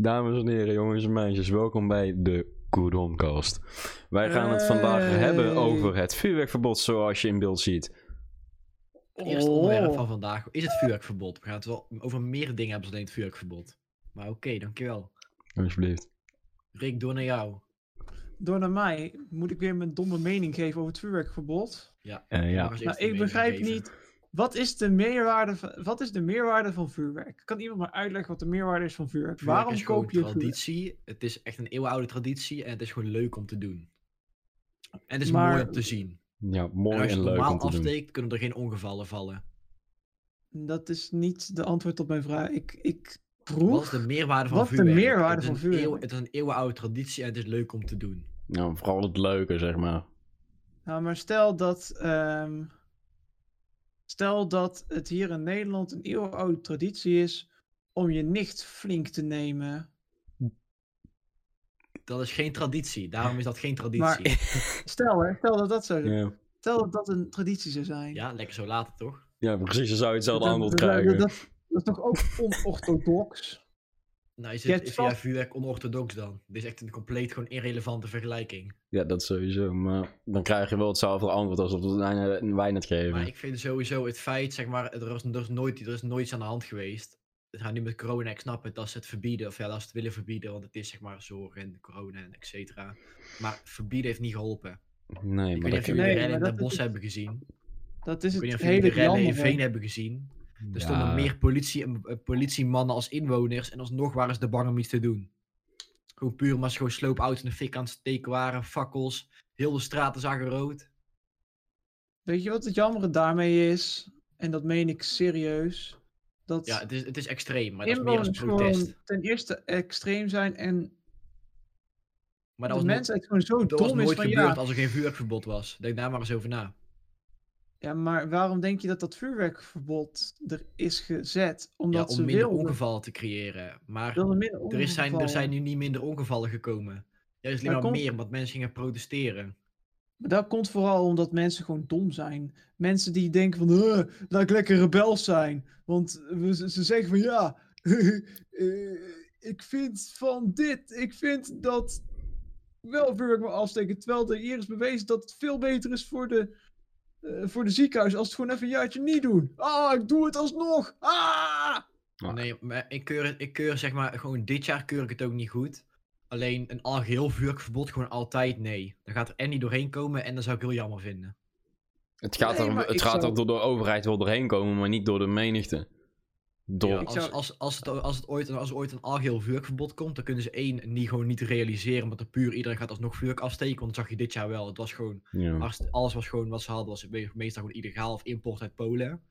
Dames en heren, jongens en meisjes, welkom bij de Coudoncast. Wij gaan het vandaag Hey. hebben over het vuurwerkverbod zoals je in beeld ziet. Het eerste onderwerp Oh. van vandaag is het vuurwerkverbod. We gaan het wel over meer dingen hebben dan alleen het vuurwerkverbod. Maar oké, dankjewel. Alsjeblieft. Rick, door naar jou. Door naar mij moet ik weer mijn domme mening geven over het vuurwerkverbod. Ja, Eh, ja. eerste ik begrijp geven. niet, wat is, de meerwaarde van, wat is de meerwaarde van vuurwerk? Kan iemand maar uitleggen wat de meerwaarde is van vuurwerk? Vuurwerk Waarom is koop je vuurwerk? traditie. Het is echt een eeuwenoude traditie en het is gewoon leuk om te doen. En het is Maar- mooi om te zien. Ja, En mooi als je en het leuk normaal om te doen. afsteekt, kunnen er geen ongevallen vallen. Dat is niet de antwoord op mijn vraag. Ik, ik Wat proef... is de meerwaarde van Wat is de vuurwerk? meerwaarde het is van vuurwerk? eeuw- het is een eeuwenoude traditie en het is leuk om te doen. Ja, vooral het leuke, zeg maar. Nou, maar stel dat... ehm, stel dat het hier in Nederland een eeuwenoude traditie is om je nicht flink te nemen. Dat is geen traditie, daarom is dat geen traditie. Maar stel hè, stel dat dat zo. Ja, Stel dat dat een traditie zou zijn. Ja, lekker zo later toch? ja precies, dan zou je hetzelfde dat- dat- krijgen. Dat, dat is toch ook onorthodox? Nou, is Je het via vuurwerk onorthodox dan? Dit is echt een compleet gewoon irrelevante vergelijking. Ja, dat sowieso. Maar dan krijg je wel hetzelfde antwoord als op wij wij net geven. Maar ik vind sowieso het feit, zeg maar, er is, er is, nooit, er is nooit iets aan de hand geweest. Het gaat nu met corona, ik snap het, dat ze het verbieden, of ja, dat ze het willen verbieden, want het is zeg maar zorg en corona en et cetera. Maar verbieden heeft niet geholpen. Nee, Ik maar weet niet dat of jullie de rellen in Den het- hebben gezien. Dat is Ik weet het niet of jullie de hele rellen in. Veen hebben gezien. Er stonden Ja. meer politie, eh, politiemannen als inwoners en alsnog waren ze de bang om iets te doen. Gewoon puur omdat ze gewoon sloopauto's in de fik aan het steken waren, fakkels, heel de straten zagen rood. Weet je wat het jammere daarmee is? En dat meen ik serieus. Dat Ja, het is, het is extreem, maar dat is meer als protest. ten eerste extreem zijn en Maar dat was, mensheid gewoon zo dat was dom is nooit van gebeurd ja. als er geen vuurwerkverbod was. Denk daar maar eens over na. Ja, maar waarom denk je dat dat vuurwerkverbod er is gezet? Ja, Omdat om ze minder wilden, ongevallen te creëren. Maar er, is zijn, er zijn nu niet minder ongevallen gekomen. Juist alleen Maar komt- meer, omdat mensen gingen protesteren. Maar dat komt vooral omdat mensen gewoon dom zijn. Mensen die denken van, "Huh, laat ik lekker rebels zijn. Want ze zeggen van, ja, eh, ik vind van dit, ik vind dat wel vuurwerk maar afsteken. Terwijl er hier is bewezen dat het veel beter is voor de, eh, voor de ziekenhuis als het gewoon even een jaartje niet doen. Ah, ik doe het alsnog. Ah! Ah. Nee, maar ik keur, ik keur zeg maar, gewoon dit jaar keur ik het ook niet goed. Alleen een algeheel vuurwerkverbod gewoon altijd nee. Dan gaat er en niet doorheen komen en dat zou ik heel jammer vinden. Het gaat, Nee, er, het gaat zou- er door de overheid wel doorheen komen, maar niet door de menigte. Door... Ja, Ik als, zou- als, als, het, als, het ooit, als er ooit een algeheel vuurwerkverbod komt, dan kunnen ze één niet gewoon niet realiseren, omdat er puur iedereen gaat alsnog vuurwerk afsteken. Want dat zag je dit jaar wel. Het was gewoon, Ja. alles was gewoon wat ze hadden, was me- meestal gewoon illegaal of import uit Polen.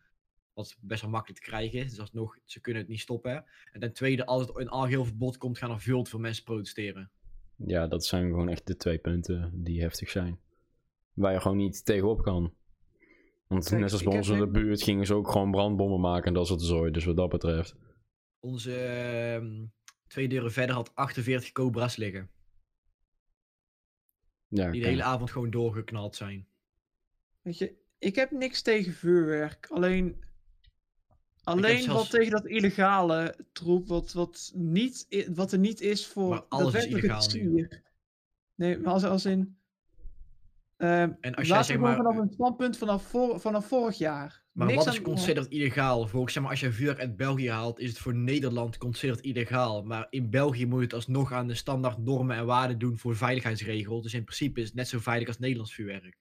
Wat best wel makkelijk te krijgen is. Dus alsnog, ze kunnen het niet stoppen. En ten tweede, als het een algeheel verbod komt, gaan er veel te veel mensen protesteren. ja, dat zijn gewoon echt de twee punten die heftig zijn. Waar je gewoon niet tegenop kan. Want Kijk, net zoals ik bij heb ons in de buurt gingen ze ook gewoon brandbommen maken en dat soort zooi. Dus wat dat betreft. Onze ehm, twee deuren verder had 48 cobra's liggen. Ja, Die de hele avond gewoon doorgeknald zijn. Weet je, ik heb niks tegen vuurwerk. Alleen, alleen zelfs- wat tegen dat illegale troep, wat, wat, niet, wat er niet is voor Maar alles is illegaal. Nee, maar als, als in... ehm En als jij zeg maar- vanaf een standpunt vanaf, voor, vanaf vorig jaar. Maar Niks wat is considered illegaal? Volgens zeg maar, als je vuurwerk uit België haalt, is het voor Nederland considered illegaal. Maar in België moet je het alsnog aan de standaard normen en waarden doen voor veiligheidsregels. Dus in principe is het net zo veilig als Nederlands vuurwerk.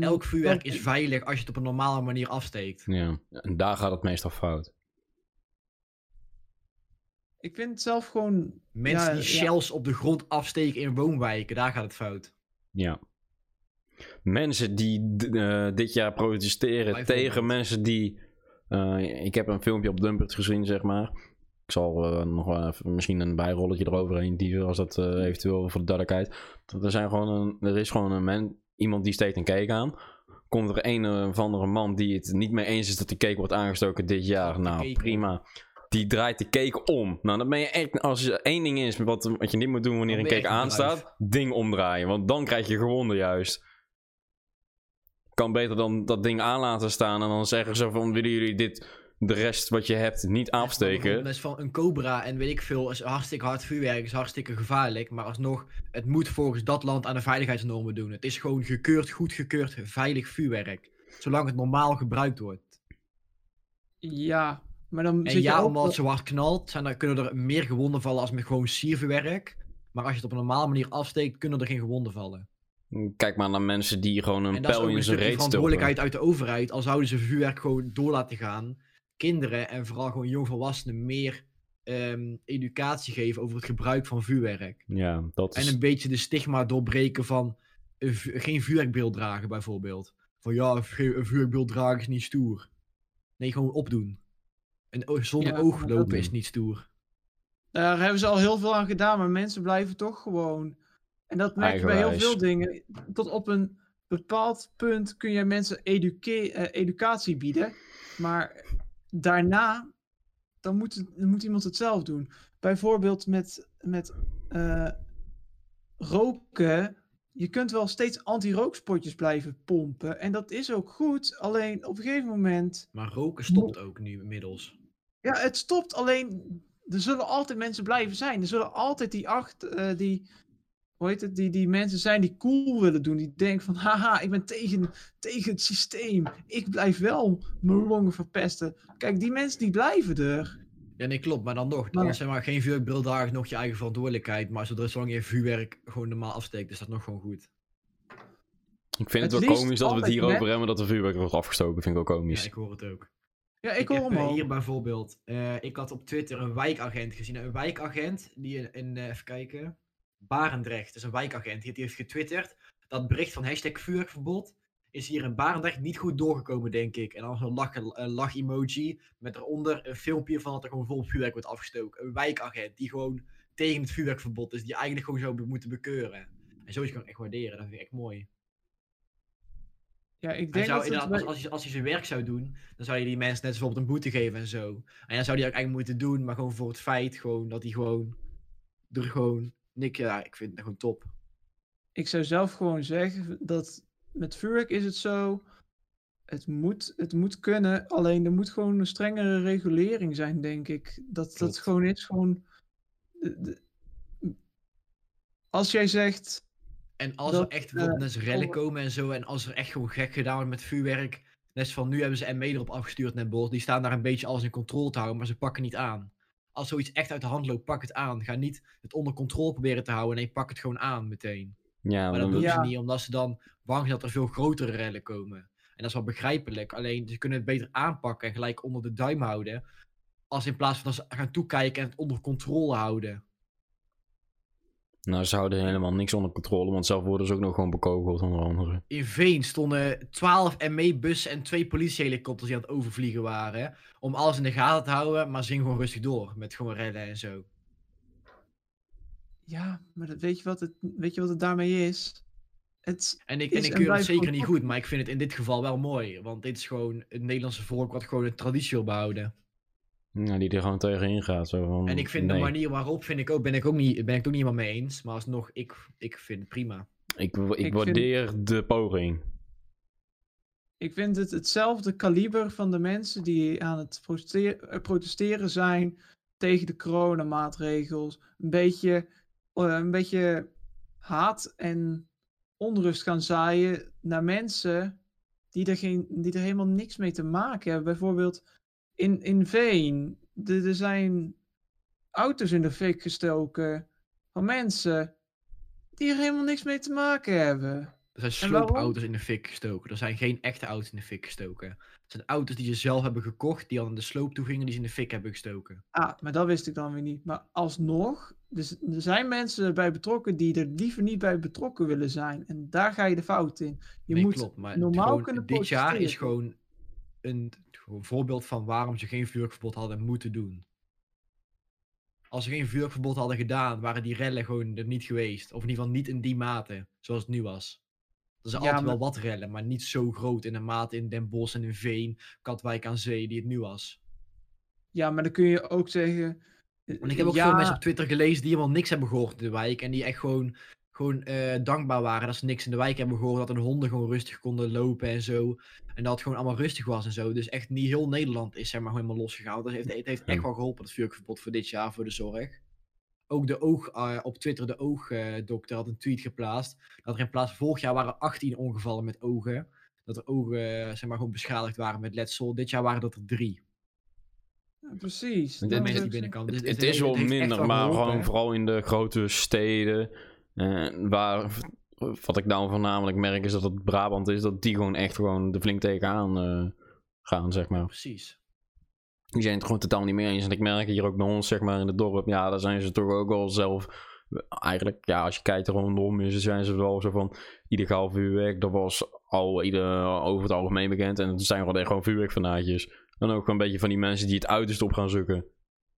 Elk vuurwerk is veilig als je het op een normale manier afsteekt. Ja, en daar gaat het meestal fout. Ik vind het zelf gewoon... Mensen Ja, die ja. shells op de grond afsteken in woonwijken, daar gaat het fout. Ja. Mensen die eh, dit jaar protesteren tegen mensen die. eh, ik heb een filmpje op Dumpert gezien, zeg maar. Ik zal eh, nog wel even, misschien een bijrolletje eroverheen dieven, als dat eh, eventueel voor de duidelijkheid. Er, zijn gewoon een, er is gewoon een man, iemand die steekt een cake aan. Komt er een of andere man die het niet mee eens is dat de cake wordt aangestoken dit jaar. Nou, prima. Die draait de cake om. Nou, dan ben je echt, als er één ding is wat, wat je niet moet doen wanneer een cake aanstaat, ding omdraaien. Want dan krijg je gewonnen juist. Kan beter dan dat ding aan laten staan en dan zeggen ze van, willen jullie dit de rest wat je hebt niet afsteken. Dat is van een cobra en weet ik veel, is hartstikke hard vuurwerk, is hartstikke gevaarlijk. Maar alsnog, het moet volgens dat land aan de veiligheidsnormen doen. Het is gewoon gekeurd, goedgekeurd, veilig vuurwerk. Zolang het normaal gebruikt wordt. Ja, maar dan En zit je ja, ook... omdat het zo hard knalt, zijn er, kunnen er meer gewonden vallen als met gewoon siervuurwerk. Maar als je het op een normale manier afsteekt, kunnen er geen gewonden vallen. Kijk maar naar mensen die gewoon een En dat is pijl ook in een zijn reet stoppen. verantwoordelijkheid uit de overheid. Al zouden ze vuurwerk gewoon door laten gaan. Kinderen en vooral gewoon jongvolwassenen meer ehm, educatie geven over het gebruik van vuurwerk. Ja, dat is... En een beetje de stigma doorbreken van geen vuurwerkbeeld dragen bijvoorbeeld. Van ja, een vuurwerkbeeld dragen is niet stoer. Nee, gewoon opdoen. En o- zonder Ja, oog lopen is niet stoer. Daar hebben ze al heel veel aan gedaan, maar mensen blijven toch gewoon. En dat merk je bij heel veel dingen. Tot op een bepaald punt kun je mensen eh, educatie bieden. Maar daarna, dan moet, het- dan moet iemand het zelf doen. Bijvoorbeeld met, met eh, roken. Je kunt wel steeds anti-rookspotjes blijven pompen. En dat is ook goed. Alleen op een gegeven moment. Maar roken stopt ook nu inmiddels. Ja, het stopt. Alleen er zullen altijd mensen blijven zijn. Er zullen altijd die acht, eh, die, hoe heet het, die, die mensen zijn die cool willen doen. Die denken van, haha, ik ben tegen, tegen het systeem. Ik blijf wel mijn longen verpesten. Kijk, die mensen die blijven er. Ja, nee, klopt. Maar dan nog. Maar- Dan zeg maar geen dragen, nog je eigen verantwoordelijkheid. Maar zodra zolang je vuurwerk gewoon normaal afsteekt, is dat nog gewoon goed. Ik vind het, Het wel komisch dat we het hierover net- hebben dat er vuurwerk wordt afgestoken. Vind ik wel Ja, komisch. ik hoor het ook. Ja, ik, hoor heb hem eh, al. hier bijvoorbeeld, eh, ik had op Twitter een wijkagent gezien. Een wijkagent die in, in eh, even kijken, Barendrecht, dus een wijkagent, die, die heeft getwitterd. Dat bericht van hashtag vuurwerkverbod is hier in Barendrecht niet goed doorgekomen, denk ik. En dan zo'n lach, lach-emoji met eronder een filmpje van dat er gewoon vol vuurwerk wordt afgestoken. Een wijkagent die gewoon tegen het vuurwerkverbod is, die eigenlijk gewoon zou moeten bekeuren. En zoiets kan ik echt waarderen, dat vind ik echt mooi. Ja, ik denk zou dat het als, als, hij, als hij zijn werk zou doen, dan zou je die mensen net bijvoorbeeld een boete geven en zo. En dan zou hij ook eigenlijk moeten doen, maar gewoon voor het feit gewoon dat hij gewoon er gewoon niks. Ja, ik vind het gewoon top. ik zou zelf gewoon zeggen dat met vuurwerk is het zo. Het moet, het moet kunnen, alleen er moet gewoon een strengere regulering zijn, denk ik. Dat dat gewoon is gewoon. de- de- als jij zegt. En als Dat, er echt bijvoorbeeld eh, rellen oh. komen en zo, en als er echt gewoon gek gedaan wordt met vuurwerk. Net van nu hebben ze ME erop afgestuurd net bos. Die staan daar een beetje alles in controle te houden, maar ze pakken niet aan. Als zoiets echt uit de hand loopt, pak het aan. Ga niet het onder controle proberen te houden. Nee, pak het gewoon aan meteen. Ja, Maar dat dan- doen Ja. ze niet, omdat ze dan bang zijn dat er veel grotere rellen komen. En dat is wel begrijpelijk. Alleen ze kunnen het beter aanpakken en gelijk onder de duim houden. Als in plaats van dat ze gaan toekijken en het onder controle houden. nou, ze houden helemaal niks onder controle, want zelf worden ze ook nog gewoon bekogeld, onder andere. In Veen stonden 12 ME-bussen en twee politiehelikopters die aan het overvliegen waren. Om alles in de gaten te houden, maar ze gingen gewoon rustig door. Met gewoon rellen en zo. Ja, maar dat, weet, je wat het, weet je wat het daarmee is? Het, En ik, Is en ik keur het zeker niet goed, maar ik vind het in dit geval wel mooi. Want dit is gewoon het Nederlandse volk wat gewoon een traditie wil behouden. Ja, die er gewoon tegenin gaat. Zo van, En ik vind nee. de manier waarop vind ik ook, ben ik ook niet, ben ik het ook niet helemaal mee eens. Maar alsnog, ik, ik vind het prima. Ik, ik, waardeer de poging. ik vind het hetzelfde kaliber van de mensen die aan het eh, protesteren zijn tegen de coronamaatregels. Een beetje, een beetje haat en onrust gaan zaaien naar mensen die er, geen, die er helemaal niks mee te maken hebben. Bijvoorbeeld in, in Veen, er zijn auto's in de fik gestoken van mensen die er helemaal niks mee te maken hebben. Er zijn sloopauto's in de fik gestoken. Er zijn geen echte auto's in de fik gestoken. Het zijn auto's die ze zelf hebben gekocht, die al aan de sloop toe gingen, die ze in de fik hebben gestoken. Ah, maar dat wist ik dan weer niet. Maar alsnog, dus er zijn mensen bij betrokken die er liever niet bij betrokken willen zijn. En daar ga je de fout in. Je nee, moet klopt. Maar normaal kunnen dit jaar is gewoon een gewoon voorbeeld van waarom ze geen vuurwerkverbod hadden moeten doen. Als ze geen vuurwerkverbod hadden gedaan, waren die rellen gewoon er niet geweest. Of in ieder geval niet in die mate, zoals het nu was. Er zijn Ja, altijd maar- wel wat rellen, maar niet zo groot in de mate in Den Bosch en in Veen, Katwijk aan Zee, die het nu was. Ja, maar dan kun je ook zeggen. eh, Want ik heb ook ja, veel mensen op Twitter gelezen die helemaal niks hebben gehoord in de wijk. En die echt gewoon, gewoon eh, dankbaar waren dat ze niks in de wijk hebben gehoord. Dat hun honden gewoon rustig konden lopen en zo. En dat het gewoon allemaal rustig was en zo. Dus echt niet heel Nederland is zeg maar gewoon helemaal losgegaan. Dat heeft, het heeft echt wel geholpen, het vuurwerkverbod voor dit jaar voor de zorg. Ook de oog, eh, op Twitter, de oogdokter had een tweet geplaatst. Dat er in plaats van vorig jaar waren 18 ongevallen met ogen. Dat er ogen eh, zeg maar gewoon beschadigd waren met letsel. Dit jaar waren dat er drie. Ja, precies. Dit- De mensen die. Het, Dus het is wel minder, maar geholpen, gewoon hè. vooral in de grote steden. eh, waar, wat ik nou voornamelijk merk is dat het Brabant is, dat die gewoon echt gewoon de flink tegenaan eh, gaan, zeg maar. Precies. Die zijn het gewoon totaal niet meer eens. En ik merk hier ook bij ons, zeg maar, in het dorp, ja, daar zijn ze toch ook wel zelf. Eigenlijk, ja, als je kijkt rondom, zijn ze wel zo van illegaal vuurwerk. Dat was al ieder, over het algemeen bekend. En het zijn gewoon echt gewoon vuurwerkfanaatjes. En ook een beetje van die mensen die het uiterst op gaan zoeken.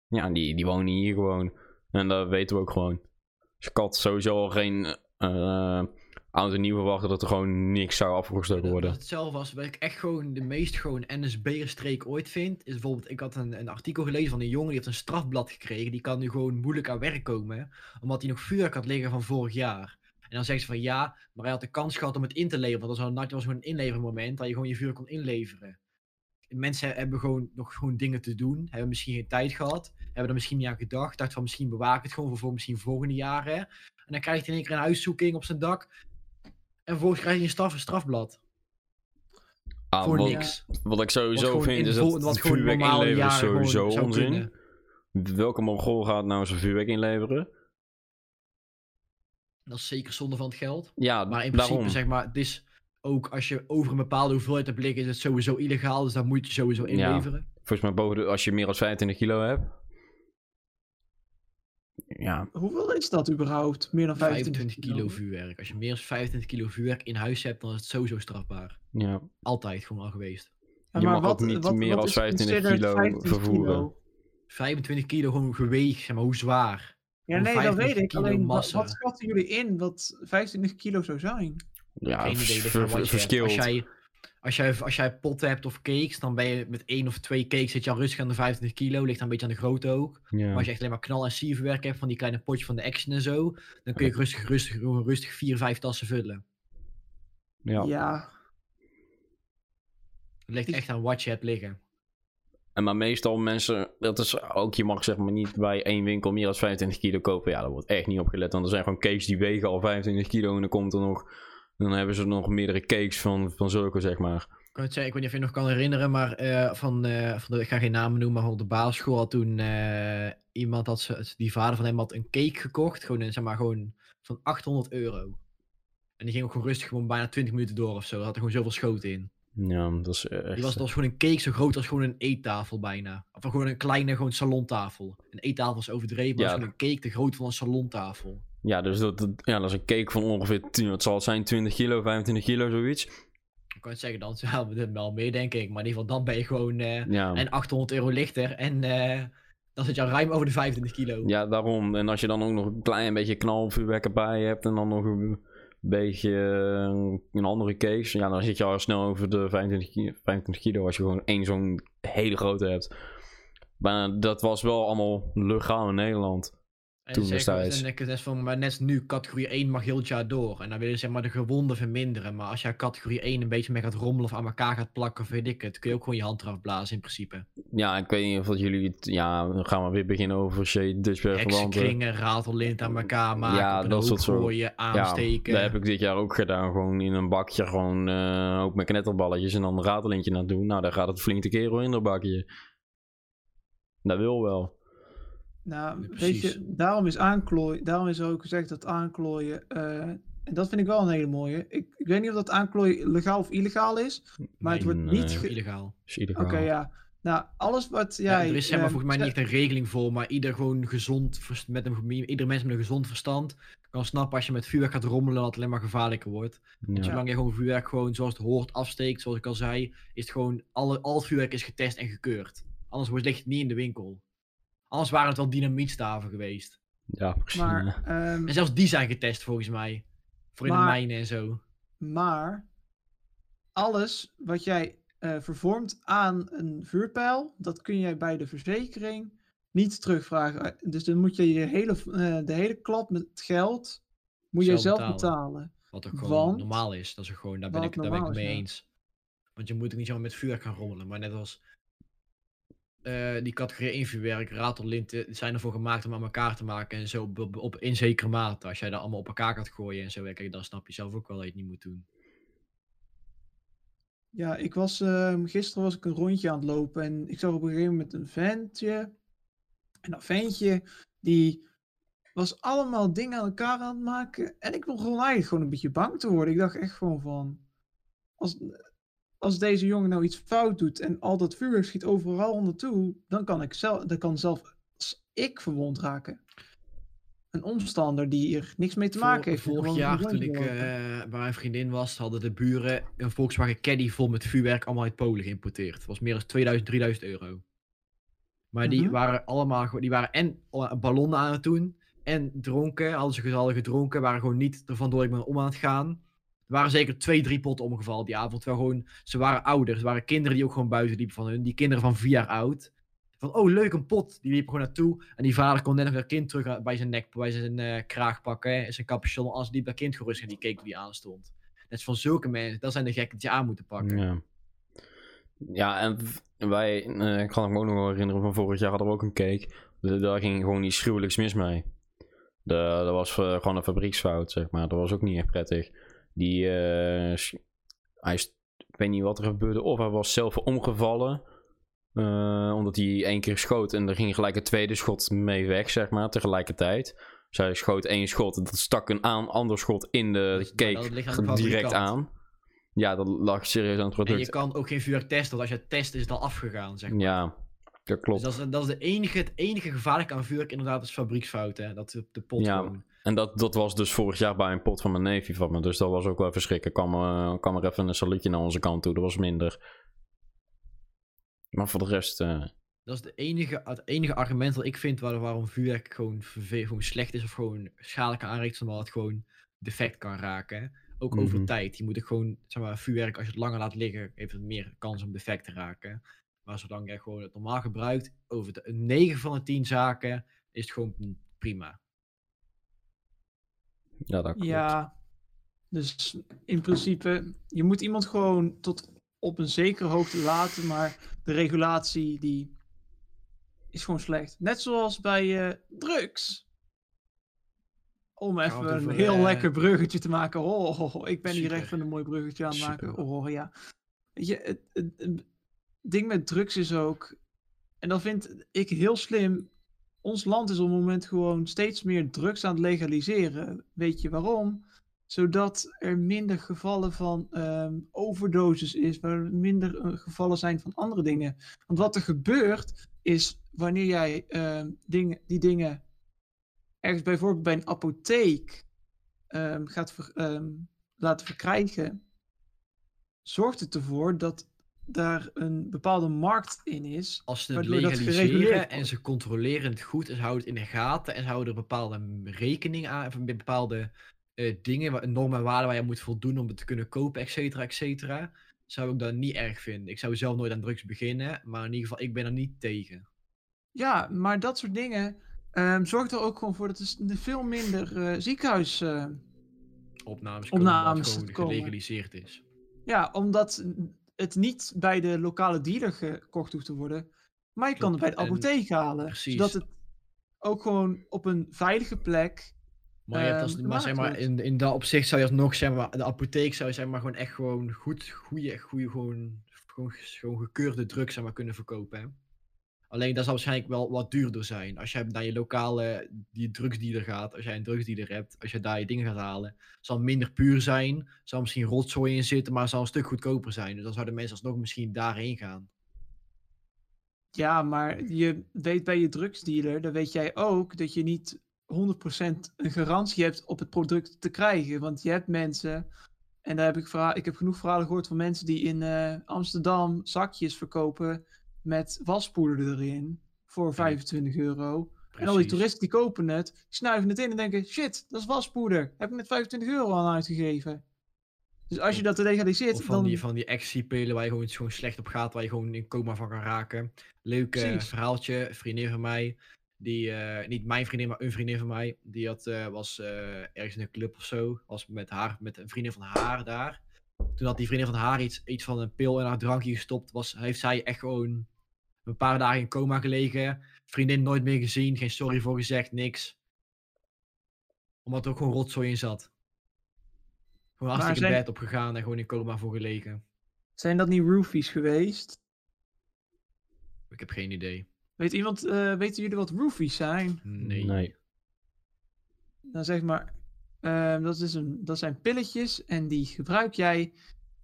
Ja, die, die wonen hier gewoon. En dat weten we ook gewoon. Dus ik had sowieso al geen eh oud en nieuw verwachten dat er gewoon niks zou afgestoken worden. dat het zelf was, wat ik echt gewoon de meest gewoon NSB-streek ooit vind, is bijvoorbeeld, ik had een, een artikel gelezen van een jongen die heeft een strafblad gekregen, die kan nu gewoon moeilijk aan werk komen, omdat hij nog vuurwerk had liggen van vorig jaar. En dan zegt ze van ja, maar hij had de kans gehad om het in te leveren, want dat was, een, was gewoon een inlevermoment, dat je gewoon je vuur kon inleveren. Mensen hebben gewoon nog gewoon dingen te doen, hebben misschien geen tijd gehad, hebben er misschien niet aan gedacht, dacht van misschien bewaak ik het gewoon voor, voor misschien volgende jaren. En dan krijgt hij in één keer een huiszoeking op zijn dak, en vervolgens krijg je een straf, een strafblad. Ah, voor wat, niks. wat ik sowieso vind in is dat wat gewoon vuurwerk inleveren is sowieso onzin. kunnen. Welke mongool gaat nou zijn vuurwerk inleveren? Dat is zeker zonde van het geld. Ja, Maar in daarom. principe, zeg maar, het is ook als je over een bepaalde hoeveelheid hebt liggen, is het sowieso illegaal. Dus daar moet je sowieso Ja. inleveren. Volgens mij boven de, als je meer dan 25 kilo hebt. Ja, Hoeveel is dat überhaupt? Meer dan 25, 25 kilo vuurwerk. Als je meer dan 25 kilo vuurwerk in huis hebt, dan is het sowieso strafbaar. ja. Altijd gewoon al geweest. Ja, Je maar mag ook niet meer dan is 25 considered kilo 25 vervoeren. 25 kilo gewoon geweeg, zeg maar, hoe zwaar? Ja, nee, dat 25 weet ik. Alleen, wat, massa. wat schatten jullie in wat 25 kilo zou zijn? Ja, Geen idee, vers- ligt ver- aan wat je hebt. verschilt. Als jij, als, jij, als jij potten hebt of cakes, dan ben je met één of twee cakes zit je al rustig aan de 25 kilo. Ligt dan een beetje aan de grootte ook. Ja. Maar als je echt alleen maar knal- en sierverwerk hebt van die kleine potjes van de Action en zo, dan kun je rustig, rustig, rustig vier, vijf tassen vullen. ja. Ja. Het ligt echt aan wat je hebt liggen. En maar meestal mensen, dat is ook, je mag zeg maar niet bij één winkel meer dan 25 kilo kopen. Ja, daar wordt echt niet op gelet. Want er zijn gewoon cakes die wegen al 25 kilo en dan komt er nog, dan hebben ze nog meerdere cakes van, van zulke zeg maar. Ik, kan het zeggen, ik weet niet of je nog kan herinneren, maar eh, van, eh, van de, ik ga geen namen noemen, maar op de basisschool had toen eh, iemand, had ze, die vader van hem had een cake gekocht, gewoon, zeg maar, gewoon van 800 euro. En die ging ook gewoon rustig gewoon bijna 20 minuten door of zo. Had er gewoon zoveel schoten in. Ja, dat is echt... Die was, dat was gewoon een cake zo groot als gewoon een eettafel bijna. Of gewoon een kleine gewoon salontafel. Een eettafel is overdreven, maar Ja. is gewoon een cake te groot van een salontafel. Ja, dus dat, dat- ja, dat is een cake van ongeveer, 10, wat zal het zijn, 20 kilo, 25 kilo, zoiets. Ik kan het zeggen, dan zou het wel meer denk ik. Maar in ieder geval, dan ben je gewoon Ja, en 800 euro lichter. En eh, dan zit je al ruim over de 25 kilo. ja, daarom. En als je dan ook nog een klein beetje knalvuurwerk erbij hebt en dan nog een beetje eh, een andere case, ja, dan zit je al snel over de 25 kilo, 25 kilo als je gewoon één zo'n hele grote hebt. Maar dat was wel allemaal legaal in Nederland. En toen destijds. En ik net van, maar net nu, categorie 1 mag heel het jaar door. En dan willen ze zeg maar de gewonden verminderen. Maar als jij categorie 1 een beetje mee gaat rommelen of aan elkaar gaat plakken of weet ik het, kun je ook gewoon je hand eraf blazen in principe. Ja, ik weet niet of dat jullie het, ja, dan gaan we weer beginnen over Shea Dutchberg. Heksenkringen, ratellint aan elkaar maken, Ja, dat soort gooien, aansteken. Ja, dat heb ik dit jaar ook gedaan. Gewoon in een bakje, gewoon eh, ook met knetterballetjes en dan een ratelintje naar doen. Nou, daar gaat het flink de kerel in dat bakje. Dat wil wel. Nou, Ja, weet precies. je, daarom is aanklooien, daarom is er ook gezegd dat aanklooien, eh, en dat vind ik wel een hele mooie. Ik, ik weet niet of dat aanklooien legaal of illegaal is, maar het wordt niet... ge- Illegaal. Is illegaal. Oké, ja. Nou, alles wat Ja, jij... er is zeg maar eh, volgens mij niet echt een regeling voor, maar ieder gewoon gezond, met een, ieder mens met een gezond verstand kan snappen als je met vuurwerk gaat rommelen dat het alleen maar gevaarlijker wordt. Ja. Zolang je gewoon vuurwerk gewoon zoals het hoort afsteekt, zoals ik al zei, is het gewoon, alle, al het vuurwerk is getest en gekeurd. Anders wordt- ligt het niet in de winkel. Anders waren het wel dynamietstaven geweest. Ja, precies. Maar, ehm, En zelfs die zijn getest volgens mij. Voor in de mijnen en zo. maar alles wat jij eh, vervormt aan een vuurpijl, dat kun jij bij de verzekering niet terugvragen. Dus dan moet je, je hele, eh, de hele klap met geld Moet jij Zelf zelf betalen. betalen. Wat ook gewoon Want- normaal is. Dat is gewoon, daar ben ik, daar ben ik mee ja. eens. Want je moet ook niet zomaar met vuurwerk gaan rommelen. Maar net als eh, die categorie 1 vuurwerk, ratellinten, die zijn ervoor gemaakt om aan elkaar te maken. En zo op, op, in zekere mate. Als jij dat allemaal op elkaar gaat gooien en zo, kijk, dan snap je zelf ook wel dat je het niet moet doen. Ja, ik was, ehm, gisteren was ik een rondje aan het lopen en ik zag op een gegeven moment een ventje. En dat ventje, die was allemaal dingen aan elkaar aan het maken. En ik begon eigenlijk gewoon een beetje bang te worden. Ik dacht echt gewoon van, als deze jongen nou iets fout doet en al dat vuurwerk schiet overal naartoe, dan kan ik zelf, dan kan zelfs ik verwond raken. Een omstander die er niks mee te maken Vor- heeft. Vorig jaar, toen ik eh, bij mijn vriendin was, hadden de buren een Volkswagen Caddy vol met vuurwerk allemaal uit Polen geïmporteerd. Het was meer dan 2000, 3000 euro. Maar die Mhm. waren allemaal, die waren en ballonnen aan het doen, en dronken, hadden ze hadden gedronken, waren gewoon niet ervan door ik ben om aan het gaan. Er waren zeker twee, drie potten omgevallen die avond. Terwijl gewoon, ze waren ouders, er waren kinderen die ook gewoon buiten liepen van hun. Die kinderen van vier jaar oud. Van, oh leuk, een pot. Die liepen gewoon naartoe. En die vader kon net nog dat kind terug bij zijn nek, bij zijn eh, kraag pakken. hè, zijn capuchon. Als liep dat kind gerust en die keek wie aan stond. Net van zulke mensen, dat zijn de gekken die je aan moeten pakken. Ja. Ja, en wij, eh, ik kan me ook nog wel herinneren van vorig jaar hadden we ook een cake. De- Daar ging gewoon iets gruwelijks mis mee. Dat was eh, gewoon een fabrieksfout, zeg maar. Dat was ook niet echt prettig. Die, eh, hij, ik weet niet wat er gebeurde. Of hij was zelf omgevallen. eh, omdat hij één keer schoot en er ging gelijk een tweede schot mee weg, zeg maar, tegelijkertijd. Dus hij schoot één schot en dat stak een aan, ander schot in de Dus, cake direct aan. Ja, dat lag serieus aan het En product. je kan ook geen vuurwerk testen, want als je het test is het al afgegaan, zeg maar. Ja, dat klopt. Dus dat is, dat is de enige, het enige gevaarlijke aan vuurwerk inderdaad is fabrieksfout, hè. Dat de, de pot Ja. gewoon. En dat, dat was dus vorig jaar bij een pot van mijn neefje van me. Dus dat was ook wel verschrikken. Kwam, eh, kwam er even een salutje naar onze kant toe. Dat was minder. Maar voor de rest... eh, Dat is de enige, het enige argument dat ik vind waar, waarom vuurwerk gewoon, gewoon slecht is of gewoon schadelijk kan aanrichten, omdat het gewoon defect kan raken. Ook over Mhm. tijd. Je moet het gewoon, zeg maar, vuurwerk als je het langer laat liggen, heeft het meer kans om defect te raken. Maar zolang je gewoon het normaal gebruikt, over de 9 van de 10 zaken, is het gewoon prima. Ja, dat klopt. Ja, dus in principe, je moet iemand gewoon tot op een zekere hoogte laten, maar de regulatie die is gewoon slecht. Net zoals bij eh, drugs. Om even een over, heel eh, lekker bruggetje te maken. Oh, oh, oh, ik ben hier echt een mooi bruggetje aan het maken. Super. Oh ja. Weet je, het, het, het ding met drugs is ook, en dat vind ik heel slim. Ons land is op het moment gewoon steeds meer drugs aan het legaliseren. Weet je waarom? Zodat er minder gevallen van ehm overdoses is, waar minder eh, gevallen zijn van andere dingen. Want wat er gebeurt is wanneer jij ehm, die dingen ergens bijvoorbeeld bij een apotheek ehm, gaat laten verkrijgen, zorgt het ervoor dat daar een bepaalde markt in is. Als ze het legaliseren en ze controleren het goed en ze houden het in de gaten en ze houden er bepaalde rekening aan, of bepaalde eh, dingen, normen en waarden waar je moet voldoen om het te kunnen kopen, et cetera, et cetera, zou ik dat niet erg vinden. Ik zou zelf nooit aan drugs beginnen, maar in ieder geval, ik ben er niet tegen. Ja, maar dat soort dingen ehm, zorgt er ook gewoon voor dat er veel minder eh, ziekenhuis. eh, Opnames, komen, Opnames het gewoon komen. gelegaliseerd is. ja, omdat het niet bij de lokale dealer gekocht hoeft te worden, maar je kan het bij de apotheek halen. precies. Zodat het ook gewoon op een veilige plek. Maar, je hebt als, Ehm, maar zeg maar, in, in dat opzicht zou je alsnog, zeg maar, de apotheek zou je zeg maar gewoon echt gewoon goed, goede, goede, gewoon, gewoon, gewoon gekeurde drugs zeg maar, kunnen verkopen. Hè? Alleen dat zal waarschijnlijk wel wat duurder zijn. Als jij naar je lokale die drugsdealer gaat, als jij een drugsdealer hebt, als je daar je dingen gaat halen, zal minder puur zijn, zal misschien rotzooi in zitten, maar zal een stuk goedkoper zijn. Dus dan zouden mensen alsnog misschien daarheen gaan. Ja, maar je weet bij je drugsdealer, dan weet jij ook dat je niet 100% een garantie hebt op het product te krijgen. Want je hebt mensen, en daar heb ik, ik heb genoeg verhalen gehoord van mensen die in eh, Amsterdam zakjes verkopen met waspoeder erin voor 25 euro. En al die toeristen die kopen het, die snuiven het in en denken, shit, dat is waspoeder. Heb ik net 25 euro aan uitgegeven. Dus als je dat legaliseert, Of van dan... die, van die ecstasy-pillen waar je gewoon, gewoon slecht op gaat, waar je gewoon in coma van kan raken. Leuk Precies. verhaaltje, vriendin van mij. Die, eh, niet mijn vriendin, maar een vriendin van mij. Die had, eh, was eh, ergens in een club of zo. Was met, haar, met een vriendin van haar daar. Toen had die vriendin van haar iets, iets van een pil in haar drankje gestopt. Was, heeft zij echt gewoon een paar dagen in coma gelegen. Vriendin nooit meer gezien. Geen sorry voor gezegd, niks. Omdat er ook gewoon rotzooi in zat. Gewoon hartstikke zijn- bed opgegaan en gewoon in coma voor gelegen. Zijn dat niet roofies geweest? Ik heb geen idee. Weet iemand, eh, weten jullie wat roofies zijn? Nee. Nee. Dan zeg maar, ehm, dat, is een, dat zijn pilletjes en die gebruik jij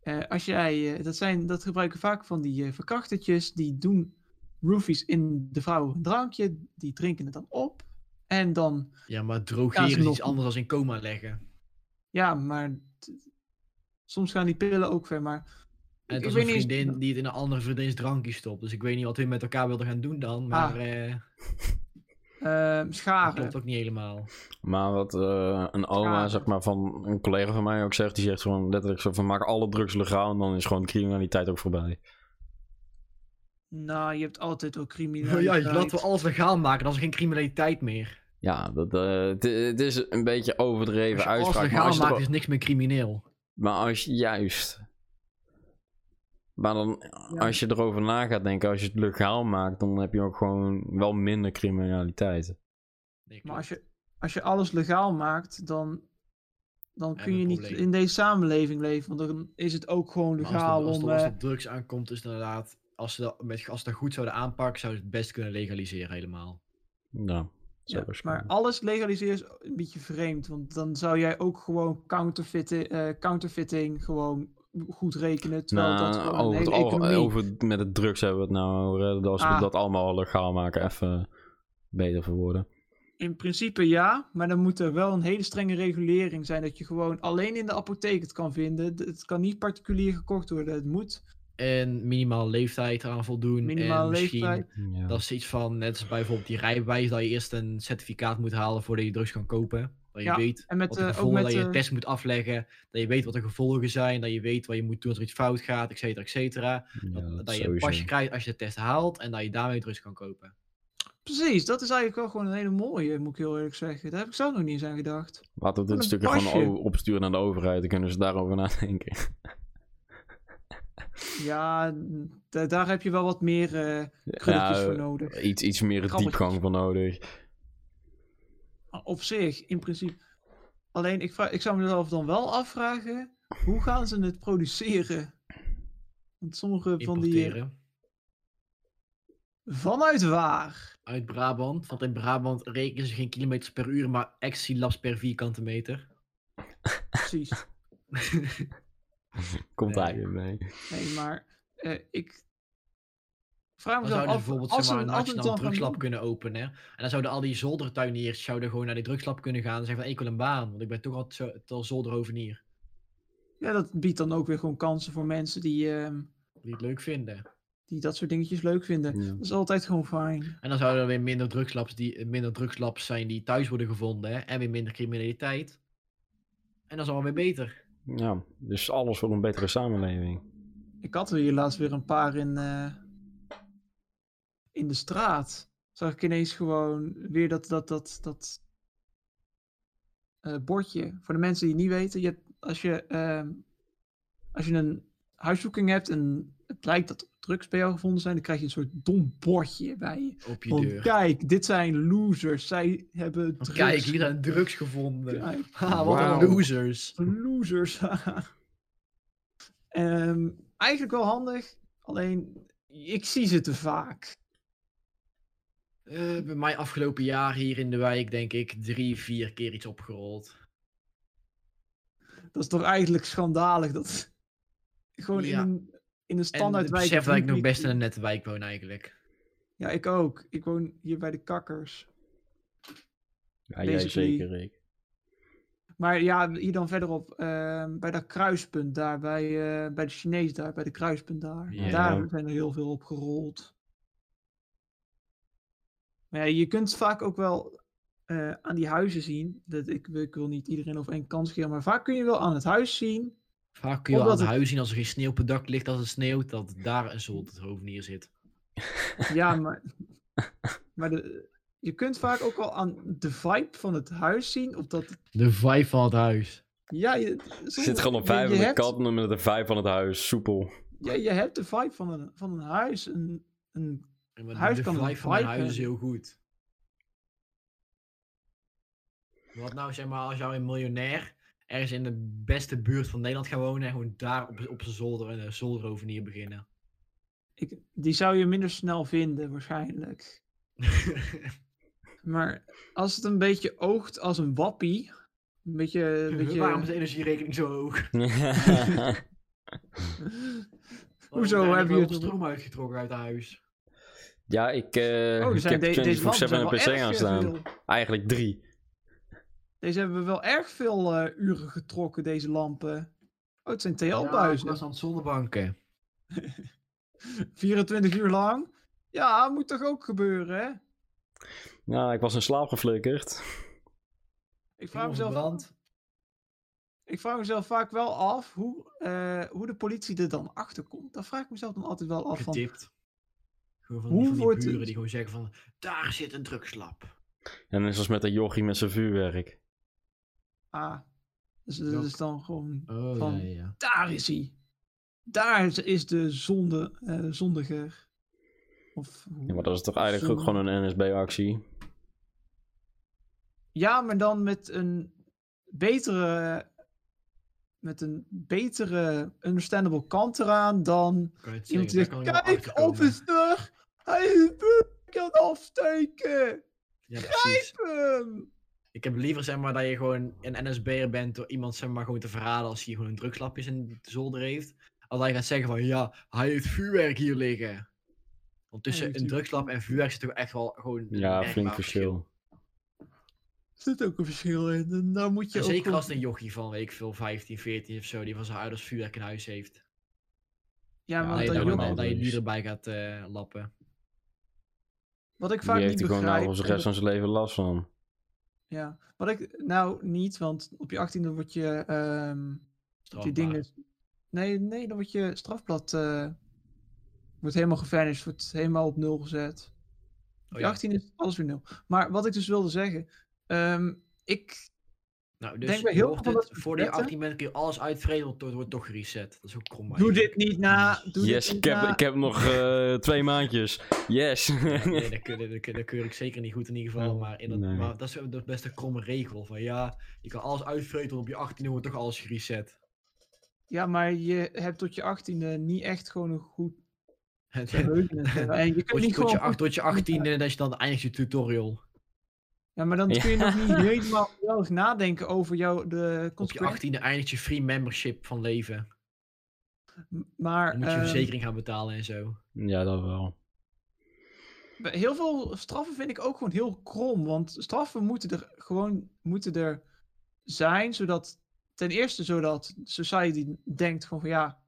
eh, als jij, eh, dat, zijn, dat gebruiken vaak van die eh verkrachtertjes, die doen roofies in de vrouw een drankje, die drinken het dan op en dan, Ja, maar drogeren ze is nog- iets anders dan in coma leggen. ja, maar soms gaan die pillen ook ver, maar En het ik was weet een eens- vriendin die het in een andere vriendins drankje stopt. Dus ik weet niet wat we met elkaar wilden gaan doen dan. Maar eh ehm, dat scharen. klopt ook niet helemaal. Maar wat eh, een oma, Ja. zeg maar, van een collega van mij ook zegt, die zegt gewoon letterlijk zo van maak alle drugs legaal en dan is gewoon de criminaliteit ook voorbij. Nou, je hebt altijd ook Ja, criminaliteit. laten we alles legaal maken, dan is er geen criminaliteit meer. Ja, dat, eh, het, het is een beetje overdreven Als je alles uitspraak. Maar legaal maakt, er- is niks meer crimineel. maar als je juist. Maar dan, als je erover na gaat denken, als je het legaal maakt, dan heb je ook gewoon wel minder criminaliteit. Maar als je, als je alles legaal maakt, dan, dan kun je niet in deze samenleving leven. Want dan is het ook gewoon Maar als, legaal als, om... het, als eh, het op drugs aankomt, is het inderdaad, als ze dat, met, als ze dat goed zouden aanpakken, zouden ze het best kunnen legaliseren helemaal. Ja, zo ja, maar alles legaliseren is een beetje vreemd. Want dan zou jij ook gewoon counterfeiting, eh, counterfeiting gewoon goed rekenen. Terwijl dat Nou, gewoon een over, het hele al- economie... over met het drugs hebben we het nou over. Als we Ah. dat allemaal legaal maken, even beter voor worden. In principe ja, maar dan moet er wel een hele strenge regulering zijn. Dat je gewoon alleen in de apotheek het kan vinden. Het kan niet particulier gekocht worden. Het moet En minimaal leeftijd eraan voldoen. minimaal en misschien, leeftijd. Ja. Dat is iets van, net als bijvoorbeeld die rijbewijs, dat je eerst een certificaat moet halen voordat je drugs kan kopen. Dat je Ja, weet En met, wat de gevolgen, met dat je een test moet afleggen, dat je weet wat de gevolgen zijn, dat je weet wat je moet doen als er iets fout gaat, et cetera, et cetera. Ja, Dat, dat dat je een pasje krijgt als je de test haalt en dat je daarmee drugs kan kopen. Precies, dat is eigenlijk wel gewoon een hele mooie, moet ik heel eerlijk zeggen. Daar heb ik zelf nog niet eens aan gedacht. Laten we Wat dit een stukje gewoon opsturen naar de overheid. Dan kunnen ze daarover nadenken. Ja, daar heb je wel wat meer eh krulletjes voor nodig. iets, iets meer diepgang voor nodig. Op zich, in principe. Alleen, ik, vraag, ik zou mezelf dan wel afvragen, hoe gaan ze het produceren? Want sommige van die... eh. Vanuit waar? Uit Brabant, want in Brabant rekenen ze geen kilometers per uur, maar ecstasy-labs per vierkante meter. Precies. Komt Nee. daar weer mee. Nee, maar eh, ik vraag Dan zouden ze af, bijvoorbeeld als zeg maar, een nationaal dan gaan drugslab doen. kunnen openen. En dan zouden al die zoldertuiniers zouden gewoon naar die drugslab kunnen gaan en zeggen van ik wil een baan, want ik ben toch al zo- al zolderhovenier. Ja, dat biedt dan ook weer gewoon kansen voor mensen die, ehm, Die het leuk vinden. die dat soort dingetjes leuk vinden. Ja. Dat is altijd gewoon fijn. En dan zouden er weer minder drugslabs, die, minder drugslabs zijn die thuis worden gevonden hè, en weer minder criminaliteit. En dat is allemaal weer beter. Ja, dus alles voor een betere samenleving. Ik had er hier laatst weer een paar in, eh, in de straat. Zag ik ineens gewoon weer dat, dat, dat, dat eh, bordje. Voor de mensen die het niet weten, je als, je, ehm, als je een huiszoeking hebt en het blijkt dat drugs bij jou gevonden zijn, dan krijg je een soort dom bordje bij je. Op je deur. kijk, dit zijn losers. Zij hebben Want drugs. Kijk, hier zijn drugs gevonden. Kijk, Ha, wat Wauw. een losers. losers. Ehm, eigenlijk wel handig, alleen ik zie ze te vaak. Eh, bij mij afgelopen jaar hier in de wijk denk ik drie, vier keer iets opgerold. Dat is toch eigenlijk schandalig dat gewoon Ja. in een, in een En standaard ik besef dat ik nog best in een nette wijk woon eigenlijk. Ja, ik ook. Ik woon hier bij de kakkers. Ja, jij zeker, Rick. Maar ja, hier dan verderop, ehm, bij dat kruispunt daar, bij, eh, bij de Chinees daar, bij de kruispunt daar. Ja. Daar zijn er heel veel opgerold. Maar ja, je kunt vaak ook wel eh, aan die huizen zien. Dat ik, ik wil niet iedereen over één kans geven, maar vaak kun je wel aan het huis zien. Vaak kun je aan het het- huis zien als er geen sneeuw op het dak ligt als het sneeuwt, dat daar een zolderhovenier zit. Ja, maar, maar de, je kunt vaak ook al aan de vibe van het huis zien. Of dat, De vibe van het huis. ja, je, zit gewoon op vijf en de hebt- kat met de vijf van het huis. Soepel. Ja, je hebt de vibe van een, van een huis. Een, een, Ja, Huis de kan een vibe van vibe huis is heel goed. Wat nou zeg maar als jou een miljonair ergens in de beste buurt van Nederland gaat wonen en gewoon daar op, op zijn zolder een zolderovenier beginnen. ik, die zou je minder snel vinden, waarschijnlijk. Maar als het een beetje oogt als een wappie. Een beetje. Een beetje Waarom is de energierekening zo hoog? Hoezo heb je het- je stroom uitgetrokken uit huis? ja, ik, eh oh, er ik zijn heb de- deze 24-7 lampen zijn een wel PC erg aanstaan. veel. Eigenlijk drie. Deze hebben wel erg veel eh, uren getrokken, deze lampen. Oh, het zijn Ja, ik TL-buizen. was aan het zonnebanken. 24 uur lang. Ja, moet toch ook gebeuren, hè? Nou, ik was in slaap geflikkerd. Ik vraag, mezelf, ik vraag mezelf vaak wel af hoe, eh, hoe de politie er dan achter komt. Dat vraag ik mezelf dan altijd wel af van. Getipt. Gewoon van Hoe die, van die wordt buren het- die gewoon zeggen van, daar zit een drugslab. En net zoals met de jochie met zijn vuurwerk. Ah, dus dat is dan gewoon. Oh, Van- ja, ja. Daar is hij. Daar is- is de zonde, eh, zondiger. Of, Ja, maar dat is toch eigenlijk ook gewoon een NSB-actie? Ja, maar dan met een betere. Met een betere understandable kant eraan dan iemand zeggen, die zegt: Kijk, achterkomen." officer! Hij is een afsteken! Ja, precies. Hem! Ik heb liever zeg maar dat je gewoon een NSB'er bent door iemand zeg maar gewoon te verraden als hij gewoon een drugslapjes in de zolder heeft. Als dat je gaat zeggen van ja, hij heeft vuurwerk hier liggen. Want tussen een drugslab en vuurwerk zit toch echt wel gewoon een Ja, flink verschil. Er zit ook een verschil in. En daar moet je En ook zeker als het een jochie van, weet ik veel, 15, 14 of zo, die van zijn ouders vuurwerk in huis heeft. Ja, maar dat, je, dat dat dat, joch- wel dat je die dus. erbij gaat eh, lappen. wat ik Die vaak heeft niet er gewoon begrijp. nou rest van zijn leven last van. Ja, wat ik nou niet, want op je 18e word je ehm die dingen. Nee, nee, dan wordt je strafblad eh, wordt helemaal gevanished, wordt helemaal op nul gezet. Op Oh je ja. 18 is alles weer nul. Maar wat ik dus wilde zeggen, ehm, ik Nou, denk dus bij je heel veel van het, voor die wetten- 18 bent kun je alles uitvreden, want het wordt toch gereset. Dat is ook krom. doe dit niet na. Doe yes, dit niet ik heb, na. ik heb nog eh, twee maandjes. Yes. Nee, dat, keur, dat, keur, dat keur ik zeker niet goed in ieder geval. Oh, maar, in dat, nee. maar dat is de beste kromme regel. Van ja, je kan alles uitvreten want op je 18 wordt toch alles gereset. Ja, maar je hebt tot je 18e niet echt gewoon een goed En je kunt tot, je, niet tot, je, gewoon. tot je 18 dat je dan eindigt je tutorial. Ja, maar dan kun je nog niet helemaal geweldig nadenken over jouw de Op je consequenties. 18e eindigt je free membership van leven. Maar Dan moet je ehm, verzekering gaan betalen en zo. ja, dat wel. Heel veel straffen vind ik ook gewoon heel krom. Want straffen moeten er gewoon moeten er zijn, zodat ten eerste zodat society denkt gewoon van ja,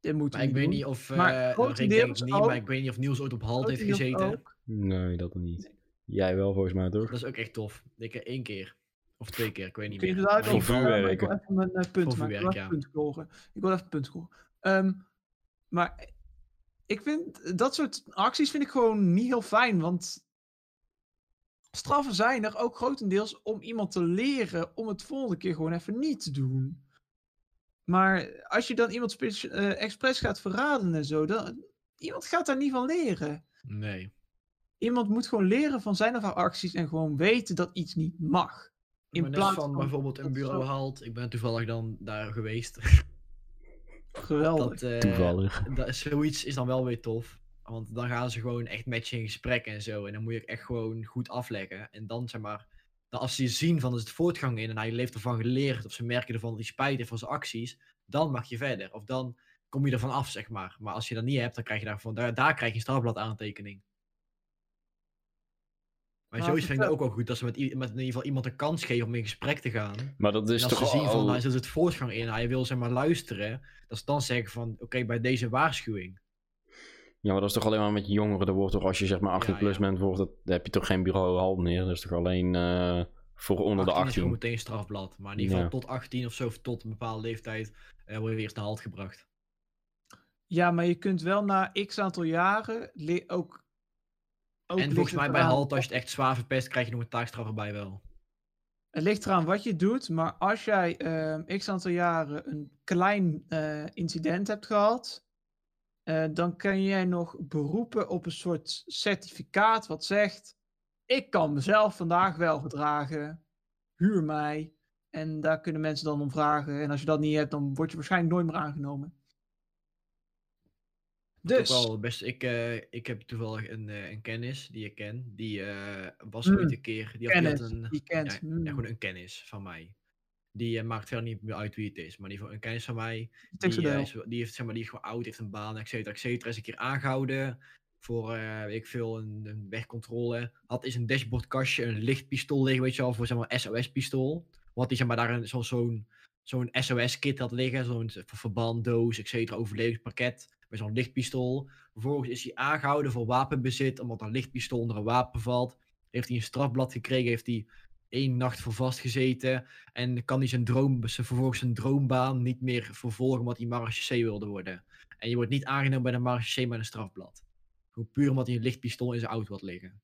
dit Maar we ik weet doen. niet of, Maar eh denk ik niet, ook- maar ik weet niet of Niels ooit op halt heeft gezeten. ook. Nee, dat niet. Jij wel volgens mij toch? Dat is ook echt tof. Ik heb één keer. Of twee keer, ik weet niet Kun je meer. uit. Ik wil even mijn eh, punt maken. Ik wil even punt scoren. Ik wil even punt scoren. Ehm, maar ik vind dat soort acties vind ik gewoon niet heel fijn, want straffen zijn er ook grotendeels om iemand te leren om het volgende keer gewoon even niet te doen. Maar als je dan iemand eh, expres gaat verraden en zo, dan iemand gaat daar niet van leren. Nee. Iemand moet gewoon leren van zijn of haar acties en gewoon weten dat iets niet mag. In maar plaats van van bijvoorbeeld een bureau zo- halt. Ik ben toevallig dan daar geweest. Geweldig. Dat, eh, Toevallig. dat, zoiets is dan wel weer tof. Want dan gaan ze gewoon echt met je in gesprek en zo. En dan moet je echt gewoon goed afleggen. En dan zeg maar, dan als ze zien van er zit voortgang in en hij heeft ervan geleerd. Of ze merken ervan dat hij spijt heeft van zijn acties. Dan mag je verder. Of dan kom je ervan af, zeg maar. Maar als je dat niet hebt, dan krijg je daarvan, daar, daar krijg je een strafblad aantekening. Maar Maar zoiets vind ik ook wel goed. Dat ze met, in ieder geval iemand een kans geven om in gesprek te gaan. Maar dat is En als toch ze zien van, al... hij zit het voortgang in, hij wil zeg maar luisteren, dat ze dan zeggen van, oké, bij deze waarschuwing. Ja, maar dat is toch alleen maar met jongeren. Er wordt toch, als je zeg maar 18 Ja, plus ja. bent, wordt het, dan heb je toch geen bureau halt meer. Dat is toch alleen eh, voor onder de 18 is gewoon 18. meteen een strafblad, maar in ieder geval Ja. tot 18 of zo, of tot een bepaalde leeftijd, eh word je eerst naar halt gebracht. Ja, maar je kunt wel na x aantal jaren ook en volgens mij bij halt, als je het echt zwaar verpest, krijg je nog een taakstraf erbij wel. Het ligt eraan wat je doet, maar als jij ehm, x aantal jaren een klein eh, incident hebt gehad, eh, dan kan jij nog beroepen op een soort certificaat wat zegt: ik kan mezelf vandaag wel gedragen, huur mij. En daar kunnen mensen dan om vragen. En als je dat niet hebt, dan word je waarschijnlijk nooit meer aangenomen. Wat Dus, wel best, ik, eh, ik heb toevallig een, eh, een kennis die ik ken. Die eh, was Mm, ooit een keer. Die had, die een, die kent. ja, mm, ja, gewoon een kennis van mij. Die maakt verder niet meer uit wie het is. Maar in ieder geval een kennis van mij. Die, is, die, heeft, zeg maar, die is gewoon oud, heeft een baan, et cetera, et cetera. Is een keer aangehouden voor, weet ik veel, een, een wegcontrole. Had is een dashboardkastje, een lichtpistool liggen, weet je wel, voor zeg maar SOS-pistool. Want die zeg maar daar zo'n zo'n SOS-kit had liggen, zo'n verbanddoos, et cetera, overlevingspakket. Met zo'n lichtpistool. Vervolgens is hij aangehouden voor wapenbezit, omdat een lichtpistool onder een wapen valt. Heeft hij een strafblad gekregen, heeft hij één nacht voor vastgezeten. En kan hij zijn droom, zijn- vervolgens zijn droombaan niet meer vervolgen omdat hij marechaussee wilde worden. En je wordt niet aangenomen bij de marechaussee met een strafblad. Gewoon puur omdat hij een lichtpistool in zijn auto had liggen.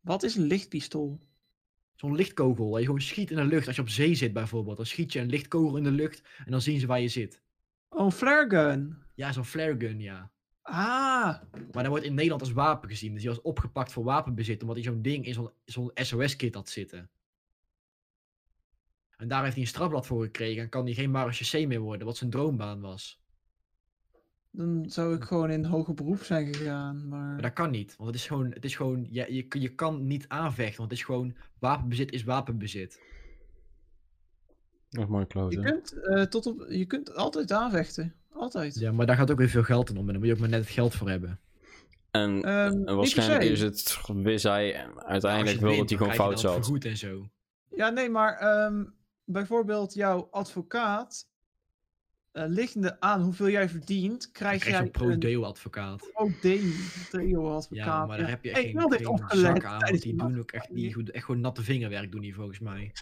Wat is een lichtpistool? Zo'n lichtkogel, dat je gewoon schiet in de lucht. Als je op zee zit bijvoorbeeld, dan schiet je een lichtkogel in de lucht en dan zien ze waar je zit. Oh, een flare gun. Ja, zo'n flare gun, ja. Ah, Maar dat wordt in Nederland als wapen gezien. Dus die was opgepakt voor wapenbezit, omdat hij zo'n ding in zo'n SOS-kit had zitten. En daar heeft hij een strafblad voor gekregen en kan hij geen marechaussee meer worden, wat zijn droombaan was. dan zou ik gewoon in hoger beroep zijn gegaan. Maar... Maar dat kan niet, want het is gewoon, het is gewoon ja, je, je kan niet aanvechten, want het is gewoon, wapenbezit is wapenbezit. Nog mooi Je kloten. kunt, eh, tot op, je kunt altijd aanvechten. Altijd. Ja, maar daar gaat ook weer veel geld in om en daar moet je ook maar net het geld voor hebben. En eh, niet per waarschijnlijk is het, wist hij Als je uiteindelijk wil dat hij gewoon je fout zat. vergoed en zo. Ja, nee, maar ehm, bijvoorbeeld jouw advocaat, eh, liggende aan hoeveel jij verdient, krijg krijg je jij een pro een deo advocaat. pro-deo-advocaat. Ja, maar daar heb je Hey, geen, geen zak aan, want die doen ook echt, die, goed- echt gewoon natte vingerwerk doen die volgens mij.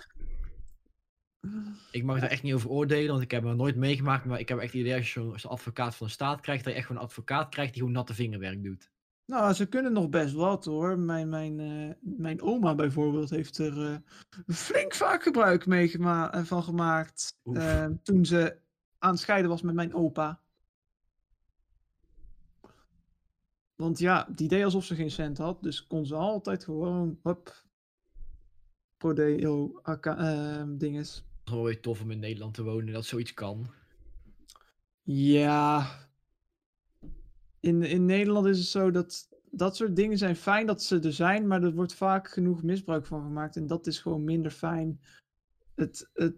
Ik mag daar echt niet over oordelen, want ik heb het nooit meegemaakt, maar ik heb echt het idee als je zo'n advocaat van de staat krijgt, dat je echt gewoon een advocaat krijgt die gewoon natte vingerwerk doet. Nou, ze kunnen nog best wat hoor. Mijn, mijn, eh, mijn oma bijvoorbeeld heeft er eh, flink vaak gebruik mee gema- eh, van gemaakt. Toen ze aan het scheiden was met mijn opa. Want ja, die deed alsof ze geen cent had. Dus kon ze altijd gewoon, hup, prodeo, dinges. Het is wel weer tof om in Nederland te wonen, dat zoiets kan. Ja. In, in Nederland is het zo dat dat soort dingen zijn fijn dat ze er zijn, maar er wordt vaak genoeg misbruik van gemaakt. En dat is gewoon minder fijn. Het, het,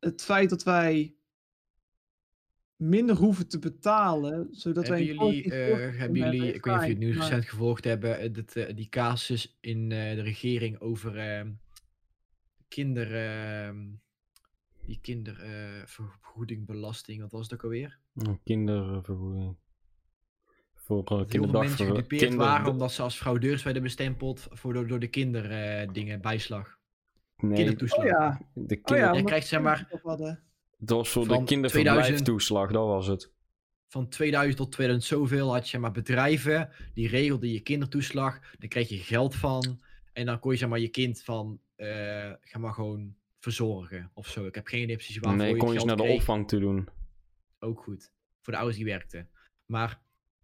het feit dat wij minder hoeven te betalen, zodat wij Hebben een jullie, collectief eh, voorgevoel hebben jullie, ik weet niet of je het nieuws maar- recent gevolgd hebben, eh, dat, eh, die casus in eh, de regering over ehm, kinder, die kindervergoedingbelasting, wat was het ook alweer? Kindervergoeding. Voor uh, Dat heel veel kinderdag mensen voor gedupeerd kinder... waren omdat ze als fraudeurs werden bestempeld voor door, door de kinderdingen, bijslag. Nee, Kindertoeslag. Oh ja, de oh kinder... ja, Jij omdat krijgt, zeg maar. Het was voor de kinderverblijftoeslag, dat was het. Van 2000 tot 2000 zoveel had je zeg maar, bedrijven die regelden je kindertoeslag. Daar kreeg je geld van. En dan kon je zeg maar, je kind van eh, ga maar gewoon verzorgen of zo. Ik heb geen idee precies waarvoor nee, kon je naar de opvang toe doen. Ook goed. Voor de ouders die werkten. Maar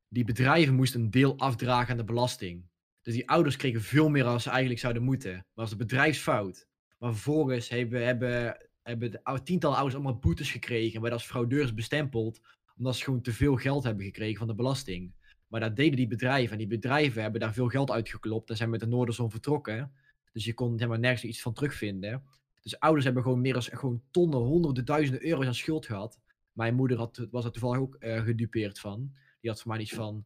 die bedrijven moesten een deel afdragen aan de belasting. Dus die ouders kregen veel meer dan ze eigenlijk zouden moeten. Dat was de bedrijfsfout. Maar vervolgens hebben, hebben, hebben de tientallen ouders allemaal boetes gekregen. En werden als fraudeurs bestempeld. Omdat ze gewoon te veel geld hebben gekregen van de belasting. Maar dat deden die bedrijven. En die bedrijven hebben daar veel geld uitgeklopt. En zijn met de Noorderzon vertrokken. Dus je kon helemaal nergens iets van terugvinden. Dus ouders hebben gewoon meer dan gewoon tonnen, honderden duizenden euro's aan schuld gehad. Mijn moeder had, was er toevallig ook eh, gedupeerd van. Die had voor mij iets van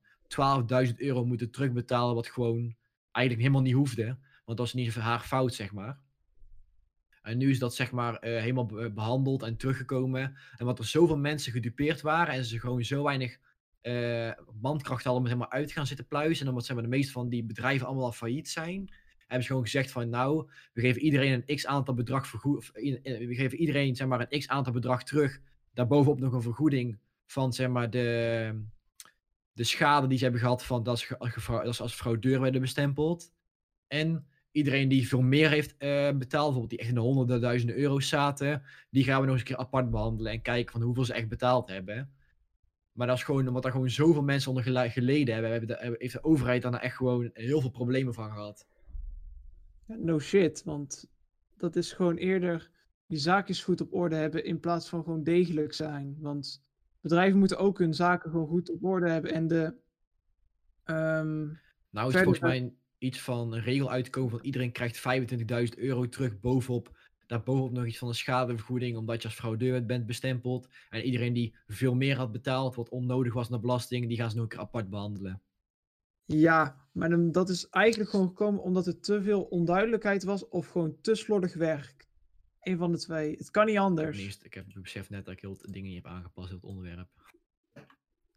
12.000 euro moeten terugbetalen. Wat gewoon eigenlijk helemaal niet hoefde. Want dat was niet haar fout, zeg maar. En nu is dat zeg maar eh, helemaal be- behandeld en teruggekomen. En wat er zoveel mensen gedupeerd waren en ze gewoon zo weinig eh mankracht hadden om zeg maar uit te gaan zitten pluizen. En omdat zeg maar, de meeste van die bedrijven allemaal al failliet zijn, hebben ze gewoon gezegd van nou, we geven iedereen een x aantal bedrag vergoed. We geven iedereen zeg maar een x aantal bedrag terug. Daarbovenop nog een vergoeding van zeg maar de, de schade die ze hebben gehad van dat ze, dat ze als fraudeur werden bestempeld. En iedereen die veel meer heeft eh, betaald, bijvoorbeeld die echt in de honderden duizenden euro's zaten, die gaan we nog eens een keer apart behandelen en kijken van hoeveel ze echt betaald hebben. Maar dat is gewoon omdat er gewoon zoveel mensen onder gele- geleden hebben, hebben de, heeft de overheid daar echt gewoon heel veel problemen van gehad. No shit, want dat is gewoon eerder die zaakjes goed op orde hebben in plaats van gewoon degelijk zijn. Want bedrijven moeten ook hun zaken gewoon goed op orde hebben en de... ehm, Nou is volgens mij iets van een regel uitgekomen van iedereen krijgt 25.000 euro terug bovenop. Daarbovenop nog iets van een schadevergoeding omdat je als fraudeur bent bestempeld. En iedereen die veel meer had betaald, wat onnodig was naar belasting, die gaan ze nog een keer apart behandelen. Ja, maar dan, dat is eigenlijk gewoon gekomen omdat er te veel onduidelijkheid was of gewoon te slordig werk. Een van de twee. Het kan niet anders. ik heb beseft net dat ik heel het dingen niet heb aangepast in het onderwerp.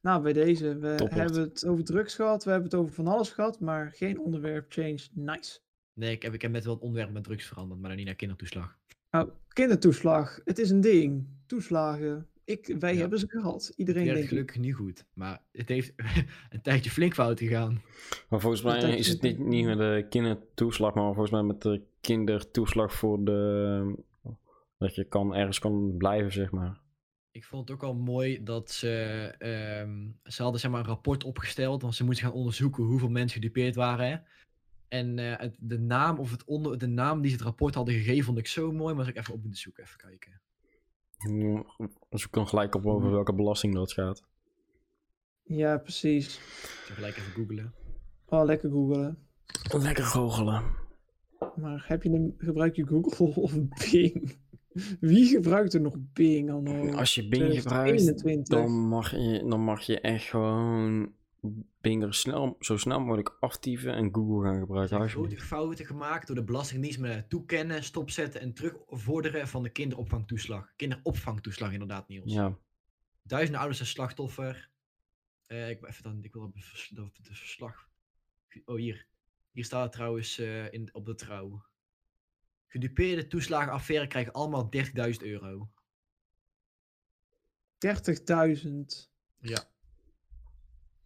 Nou, bij deze. We Toppert. hebben het over drugs gehad, we hebben het over van alles gehad, maar geen onderwerp change. Nice. Nee, ik heb, ik heb net wel het onderwerp met drugs veranderd, maar dan niet naar kindertoeslag. Nou, kindertoeslag. Het is een ding. Toeslagen. Ik, wij Ja. hebben ze gehad. Iedereen werkt denkt. gelukkig niet goed, maar het heeft een tijdje flink fout gegaan. Maar volgens mij is het niet, niet met de kindertoeslag, maar volgens mij met de kindertoeslag voor de... Dat je kan, ergens kan blijven, zeg maar. Ik vond het ook al mooi dat ze, ehm, ze hadden zeg maar een rapport opgesteld, want ze moesten gaan onderzoeken hoeveel mensen gedupeerd waren. hè. En eh, het- de, naam of het onder, de naam die ze het rapport hadden gegeven vond ik zo mooi, maar als ik even op moeten zoeken, even kijken. Zoek dan gelijk op over welke belasting dat gaat. Ja, precies. Ik gelijk even googlen. Oh, lekker googelen. Lekker goochelen. Maar heb je een, gebruik je Google of Bing? Wie gebruikt er nog Bing anno Als je Bing gebruikt, 2021? dan mag je, dan mag je echt gewoon Bing er snel, zo snel mogelijk aftieven en Google gaan Er gebruiken. zijn grote fouten gemaakt door de Belastingdienst met het toekennen, stopzetten en terugvorderen van de kinderopvangtoeslag. Kinderopvangtoeslag inderdaad, Niels. Ja, Duizenden ouders zijn slachtoffer. Eh, ik, wil even dan, ik wil op het vers- op het verslag. Oh, hier. Hier staat het trouwens eh, in, op de trouw. Gedupeerde toeslagenaffaire krijgen allemaal 30.000 euro. 30.000. Ja.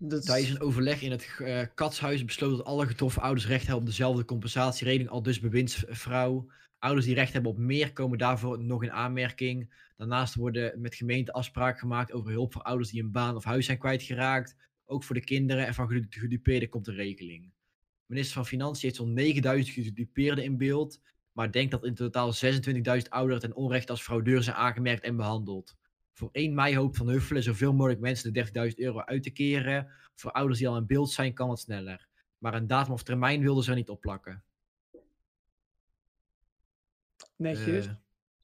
Dat is- Tijdens een overleg in het eh, katshuis besloot dat alle getroffen ouders recht hebben op dezelfde compensatieregeling, al dus bewindsvrouw. Ouders die recht hebben op meer komen daarvoor nog in aanmerking. Daarnaast worden met gemeente afspraken gemaakt over hulp voor ouders die een baan of huis zijn kwijtgeraakt. Ook voor de kinderen en van gedu- gedupeerden komt een regeling. Minister van Financiën heeft zo'n 9000 gedupeerden in beeld, maar denkt dat in totaal 26.000 ouderen ten onrechte als fraudeur zijn aangemerkt en behandeld. Voor 1 mei hoopt Van Huffelen zoveel mogelijk mensen de 30.000 euro uit te keren. Voor ouders die al in beeld zijn, kan het sneller. Maar een datum of termijn wilden ze er niet op plakken. netjes. Eh,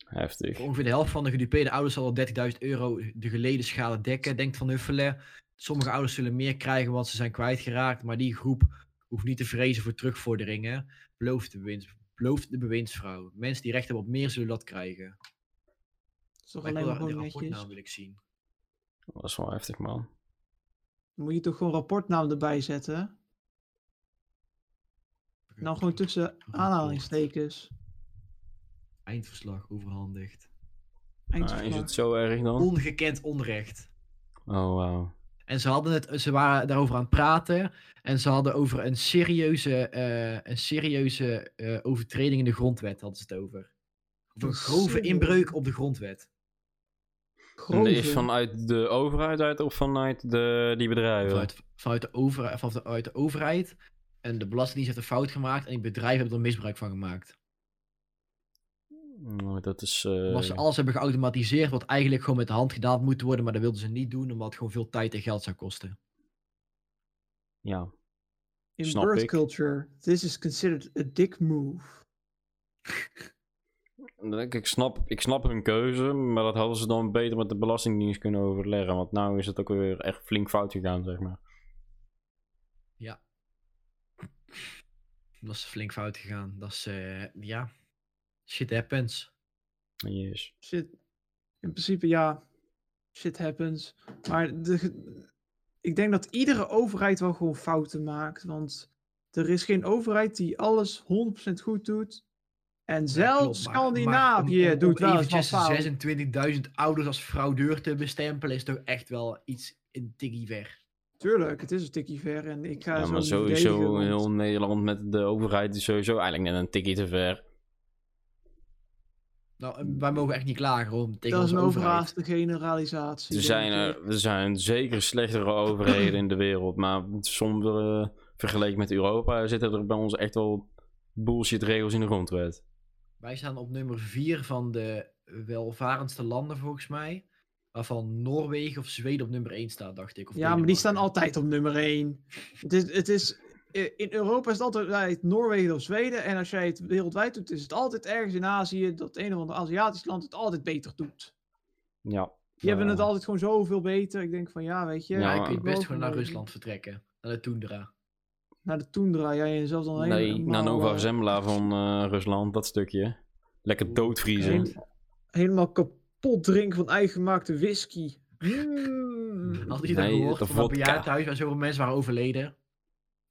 heftig. voor ongeveer de helft van de gedupeerde ouders zal al 30.000 euro de geleden schade dekken, denkt Van Huffelen. Sommige ouders zullen meer krijgen, want ze zijn kwijtgeraakt. Maar die groep hoeft niet te vrezen voor terugvorderingen, belooft de, bewinds, belooft de bewindsvrouw. Mensen die recht hebben op meer zullen dat krijgen. Is toch alleen wil maar daar- gewoon die netjes. rapportnaam wil ik zien. Dat is wel heftig, man. Dan moet je toch gewoon rapportnaam erbij zetten? Nou, gewoon tussen aanhalingstekens. Eindverslag overhandigd. Ah, is Eindverslag. het zo erg dan? Ongekend onrecht. Oh, wauw. En ze, hadden het, ze waren daarover aan het praten. En ze hadden over een serieuze, eh, een serieuze eh, overtreding in de grondwet. Hadden ze het over. Of een grove inbreuk op de grondwet. En dat is vanuit de overheid uit of vanuit de, die bedrijven? Vanuit, vanuit, de over, vanuit de overheid. En de Belastingdienst heeft een fout gemaakt. En die bedrijven hebben er misbruik van gemaakt. Nou, dat is... Omdat ze alles hebben geautomatiseerd. Wat eigenlijk gewoon met de hand gedaan moet worden. Maar dat wilden ze niet doen. Omdat het gewoon veel tijd en geld zou kosten. Ja. In snap ik. culture, this is considered a dick move. Ik, ik, snap, ik snap hun keuze, maar dat hadden ze dan beter met de Belastingdienst kunnen overleggen. Want nou is het ook weer echt flink fout gegaan, zeg maar. Ja. Dat is flink fout gegaan. Dat is, eh, ja. Shit happens. Yes. Shit. In principe, ja. Shit happens. Maar de, ik denk dat iedere overheid wel gewoon fouten maakt. Want er is geen overheid die alles 100% goed doet. En zelfs Scandinavië maar om- om- doet wel eens wat eventjes fout. 26.000 ouders als fraudeur te bestempelen is toch echt wel iets een tikkie weg. Tuurlijk, het is een tikkie ver en ik ga Ja, zo maar sowieso want- heel Nederland met de overheid is sowieso eigenlijk net een tikkie te ver. Nou, wij mogen echt niet klagen om tegen Dat is een overhaaste generalisatie. Er zijn, er, er zijn zeker slechtere overheden in de wereld, maar zonder eh, vergeleken met Europa zitten er bij ons echt wel bullshit regels in de grondwet. Wij staan op nummer 4 van de welvarendste landen volgens mij. Waarvan Noorwegen of Zweden op nummer 1 staat, dacht ik. Of Ja, maar die staan altijd op nummer 1. Het is, het is, in Europa is het altijd Noorwegen of Zweden. En als jij het wereldwijd doet, is het altijd ergens in Azië dat een of ander Aziatisch land het altijd beter doet. Ja. Die hebben het Eh, altijd gewoon zoveel beter. Ik denk van ja, weet je. Ja, Ja, je ik best gewoon naar Rusland vertrekken. Naar de Toendra. Naar de Toendra. Jij jezelf dan Nee, helemaal, naar Nova eh, Zembla van eh, Rusland, dat stukje. Lekker doodvriezen. helemaal kapot drinken van eigen gemaakte whisky. Mm. Had je dat Nee, gehoord de van dat bejaardentehuis waar zoveel mensen waren overleden?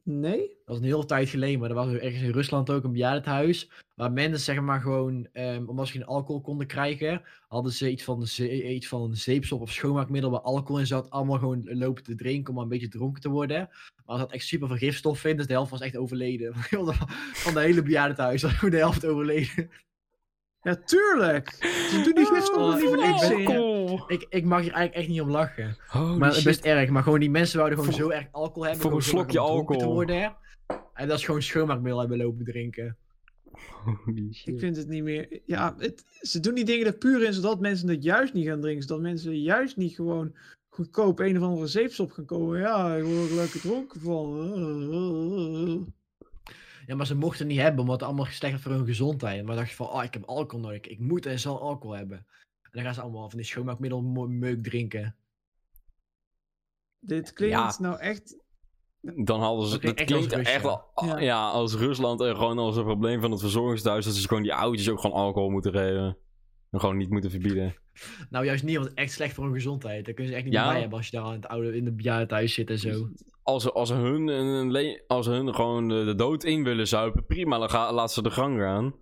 Nee? Dat was een hele tijd geleden, maar er was ergens in Rusland ook een bejaardentehuis. Waar mensen zeg maar gewoon, ehm, omdat ze geen alcohol konden krijgen, hadden ze iets van, ze iets van zeepsop of schoonmaakmiddel waar alcohol in zat. Allemaal gewoon lopen te drinken om een beetje dronken te worden. Maar er zat echt super veel gifstoffen in, dus de helft was echt overleden. Van de- hele bejaardentehuis was de helft overleden. Ja, tuurlijk. Ze doen die gifstoffen niet voor ik niks ben- in. Ik, ik mag hier eigenlijk echt niet om lachen. Holy Maar shit. best erg. Maar gewoon die mensen wouden gewoon Voor- zo erg alcohol hebben. voor een slokje alcohol. Te worden. En dat is gewoon schoonmaakmiddel hebben lopen drinken. Holy shit. Ik vind het niet meer. Ja, het, ze doen die dingen er puur in zodat mensen het juist niet gaan drinken. Zodat mensen juist niet gewoon goedkoop een of andere zeepsop gaan komen. Ja, ik word er lekker dronken van. Ja, maar ze mochten het niet hebben, omdat het allemaal slecht voor hun gezondheid. Maar dan dacht je van, oh, ik heb alcohol nodig. Ik moet en zal alcohol hebben. En dan gaan ze allemaal van die schoonmaakmiddel meuk drinken. Dit klinkt Ja. nou echt. Dan hadden ze, dat echt als klinkt echt Rusland. wel, Ja. ja. als Rusland er gewoon als een probleem van het verzorgingstehuis, dat ze gewoon die oudjes ook gewoon alcohol moeten geven. En gewoon niet moeten verbieden. Nou, juist niet, want het is echt slecht voor hun gezondheid. Daar kunnen ze echt niet Ja. bij hebben als je daar in het oude, in de bejaardentehuis zit en zo. Als, ze- als, hun, een als hun gewoon de, de dood in willen zuipen, prima, dan ga, laat ze de gang gaan.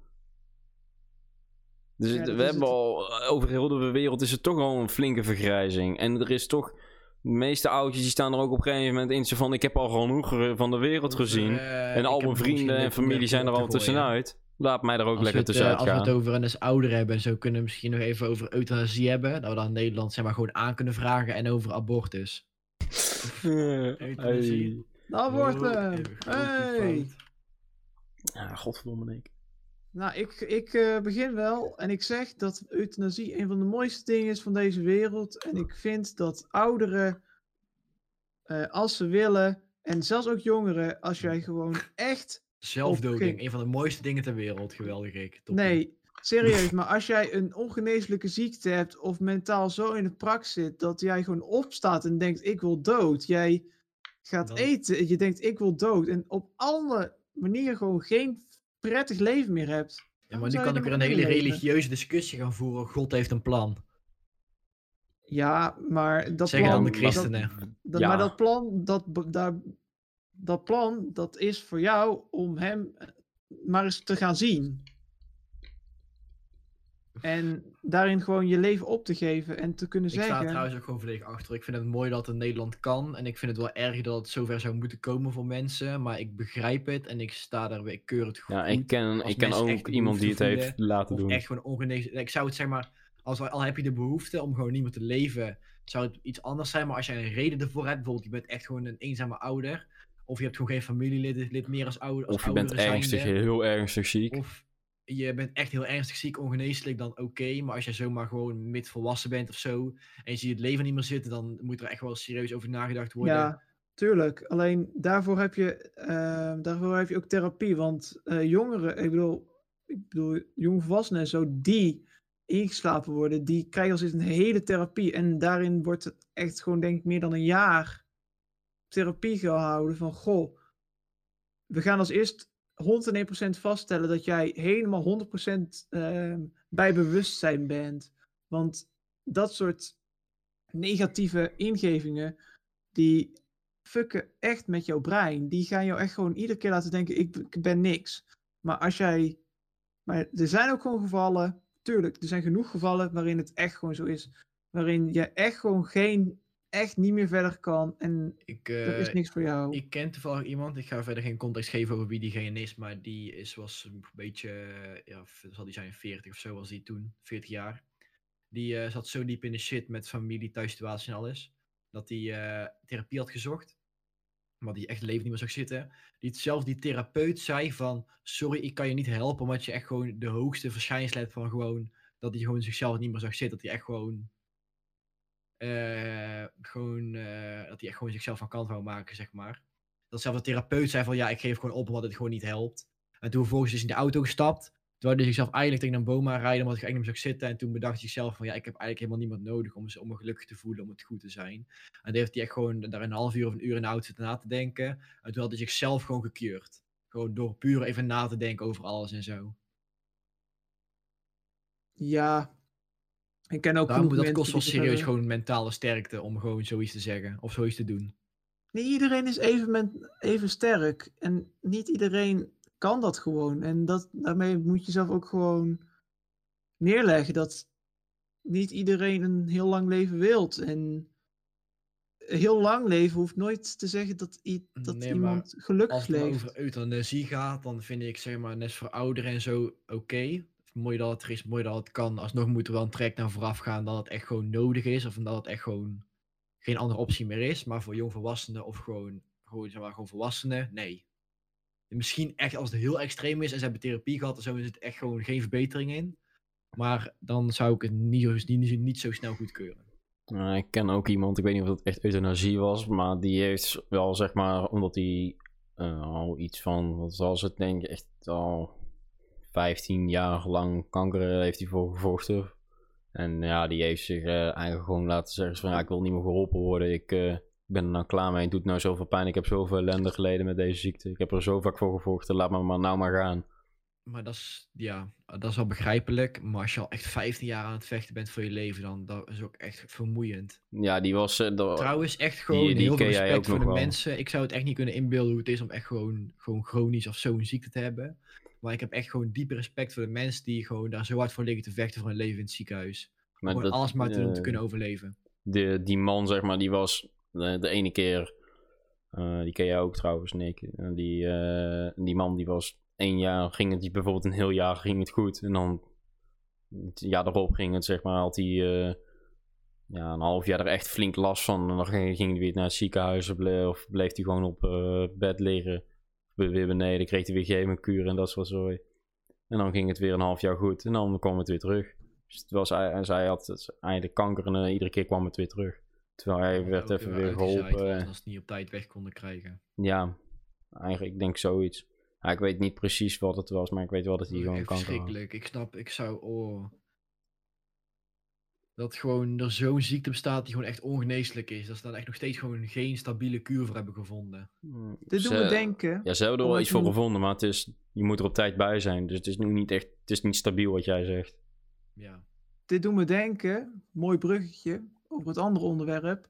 Dus Ja, het- dat we hebben het. al, over heel de wereld is er toch al een flinke vergrijzing. En er is toch, de meeste oudjes die staan er ook op een gegeven moment in van, ik heb al genoeg ge- van de wereld gezien. Eh, en ik al mijn vrienden en familie zijn er al tussenuit. Laat mij er ook Als lekker eh, tussenuit als we het gaan. over een eens ouder hebben en zo kunnen we misschien nog even over euthanasie hebben. Dat we dan in Nederland zeg maar gewoon aan kunnen vragen en over abortus. Nou, wordt Oh, hem. Hey. Ja, godverdomme Nick. Nou, ik, ik eh, begin wel en ik zeg dat euthanasie een van de mooiste dingen is van deze wereld. En ik vind dat ouderen, eh, als ze willen, en zelfs ook jongeren, als jij gewoon echt Zelfdoding, een van de mooiste dingen ter wereld. Geweldig, ik. Toppie. Nee, serieus. Maar als jij een ongeneeslijke ziekte hebt of mentaal zo in de prak zit dat jij gewoon opstaat en denkt ik wil dood. Jij gaat Dan- eten en je denkt ik wil dood. En op alle manieren gewoon geen prettig leven meer hebt. Ja, maar nu kan ik weer een hele religieuze discussie gaan voeren. God heeft een plan. Ja, maar dat Zeggen plan... dan de christenen. dat- Ja. Maar dat plan, dat, daar, dat plan, dat is voor jou om hem eh, maar eens te gaan zien. En daarin gewoon je leven op te geven en te kunnen Ik sta er zeggen... trouwens ook gewoon volledig achter. Ik vind het mooi dat het in Nederland kan. En ik vind het wel erg dat het zover zou moeten komen voor mensen. Maar ik begrijp het en ik sta daar, ik keur het goed. Ja, ik ken, ik ken ook iemand die het heeft laten Of doen. echt gewoon ongeneeslijk. Ik zou het zeg maar, als, al heb je de behoefte om gewoon niet meer te leven, zou het iets anders zijn. Maar als jij een reden ervoor hebt, bijvoorbeeld je bent echt gewoon een eenzame ouder. Of je hebt gewoon geen familielid lid meer als ouder. Als Of je bent ernstig, zijnde, heel ernstig ziek. Of je bent echt heel ernstig ziek, ongeneeslijk, dan oké. maar als jij zomaar gewoon mid volwassen bent of zo, en je ziet het leven niet meer zitten, dan moet er echt wel serieus over nagedacht worden. Ja, tuurlijk. Alleen daarvoor heb je, eh, daarvoor heb je ook therapie. Want eh, jongeren, ik bedoel, ik bedoel, jongvolwassenen en zo, die ingeslapen worden, die krijgen als een hele therapie. En daarin wordt het echt gewoon, denk ik, meer dan een jaar therapie gehouden. Van, goh, we gaan als eerst 101% vaststellen dat jij helemaal 100% ehm, bij bewustzijn bent. Want dat soort negatieve ingevingen, die fucken echt met jouw brein. Die gaan jou echt gewoon iedere keer laten denken, ik, ben niks. Maar als jij... Maar er zijn ook gewoon gevallen, tuurlijk, er zijn genoeg gevallen waarin het echt gewoon zo is. Waarin je echt gewoon geen echt niet meer verder kan en Ik, er is eh, niks voor jou. ik ken toevallig iemand, ik ga verder geen context geven over wie diegene is, maar die is, was een beetje, ja, zal die zijn 40 of zo was die toen, 40 jaar. Die eh, zat zo diep in de shit met familie, thuissituatie en alles, dat hij eh, therapie had gezocht, maar die echt leven niet meer zag zitten. Die zelfs die therapeut zei van, sorry, ik kan je niet helpen, omdat je echt gewoon de hoogste verschijnsel hebt van gewoon, dat hij gewoon zichzelf niet meer zag zitten, dat hij echt gewoon gewoon, eh, dat hij echt gewoon zichzelf van kant wou maken, zeg maar. Dat zelfs de therapeut zei van, ja, ik geef gewoon op omdat het gewoon niet helpt. En toen vervolgens is in de auto gestapt. Toen hij zichzelf eigenlijk tegen een boom aanrijden, omdat hij eigenlijk niet zag zitten. En toen bedacht hij zichzelf van, ja, ik heb eigenlijk helemaal niemand nodig om, om me gelukkig te voelen, om het goed te zijn. En toen heeft hij echt gewoon daar een half uur of een uur in de auto zitten na te denken. En toen had hij zichzelf gewoon gekeurd. Gewoon door puur even na te denken over alles en zo. Ja, ik ken ook dat kost wel serieus zeggen- gewoon mentale sterkte om gewoon zoiets te zeggen. Of zoiets te doen. Niet iedereen is even, men- even sterk. En niet iedereen kan dat gewoon. En dat, daarmee moet je zelf ook gewoon neerleggen dat niet iedereen een heel lang leven wilt. En heel lang leven hoeft nooit te zeggen dat, dat Nee, iemand gelukkig Als het leeft. over euthanasie gaat, dan vind ik zeg maar net voor ouderen en zo oké. Mooi dat het er is, mooi dat het kan. Alsnog moet er wel een trek naar vooraf gaan dat het echt gewoon nodig is. Of dat het echt gewoon geen andere optie meer is. Maar voor jongvolwassenen of gewoon, gewoon, zeg maar, gewoon volwassenen, nee. Misschien echt als het heel extreem is en ze hebben therapie gehad en zo is het echt gewoon geen verbetering in. Maar dan zou ik het niet, niet, niet zo snel goedkeuren. Nou, ik ken ook iemand, ik weet niet of dat echt euthanasie was, maar die heeft wel zeg maar, omdat hij eh, al iets van, wat was het denk echt al 15 jaar lang kanker heeft hij voor gevochten. En ja, die heeft zich eh, eigenlijk gewoon laten zeggen van ik wil niet meer geholpen worden, ik eh, ben er nou klaar mee, het doet nou zoveel pijn, ik heb zoveel ellende geleden met deze ziekte, ik heb er zo vaak voor gevochten, laat me maar nou maar gaan. Maar dat is, ja, dat is wel begrijpelijk. Maar als je al echt 15 jaar aan het vechten bent voor je leven, dan dat is ook echt vermoeiend. Ja, die was... eh, dat- Trouwens, echt gewoon die heel veel respect voor de wel. mensen. Ik zou het echt niet kunnen inbeelden hoe het is om echt gewoon, gewoon chronisch of zo'n ziekte te hebben. Maar ik heb echt gewoon diepe respect voor de mensen die gewoon daar zo hard voor liggen te vechten voor hun leven in het ziekenhuis. maar gewoon dat- alles maar te doen om te eh, kunnen overleven. de, die man, zeg maar, die was de, de ene keer. eh, die ken jij ook trouwens, Nick. Die, die man die was één jaar, ging het bijvoorbeeld een heel jaar ging het goed. En dan het jaar erop ging het, zeg maar, had hij eh, ja, een half jaar er echt flink last van. En dan ging, hij weer naar het ziekenhuis of ble- of bleef hij gewoon op eh, bed liggen. Weer beneden, kreeg hij weer chemokuur en dat soort zooi. En dan ging het weer een half jaar goed en dan kwam het weer terug. Dus het was, hij, zij had het, eigenlijk kanker en eh, iedere keer kwam het weer terug. Terwijl hij werd even weer geholpen. eh. Als ze het niet op tijd weg konden krijgen. Ja, eigenlijk ik denk zoiets. Ja, ik weet niet precies wat het was, maar ik weet wel dat hij gewoon had. verschrikkelijk. Ik snap, ik zou, oh. Dat gewoon er zo'n ziekte bestaat die gewoon echt ongeneeslijk is. Dat ze daar echt nog steeds gewoon geen stabiele kuur voor hebben gevonden. Mm, Dit ze- doen we denken. Ja, ze hebben er wel iets voor gevonden, maar het is, je moet er op tijd bij zijn. Dus het is nu niet echt, het is niet stabiel wat jij zegt. Ja. Dit doen we denken, mooi bruggetje, over het andere onderwerp.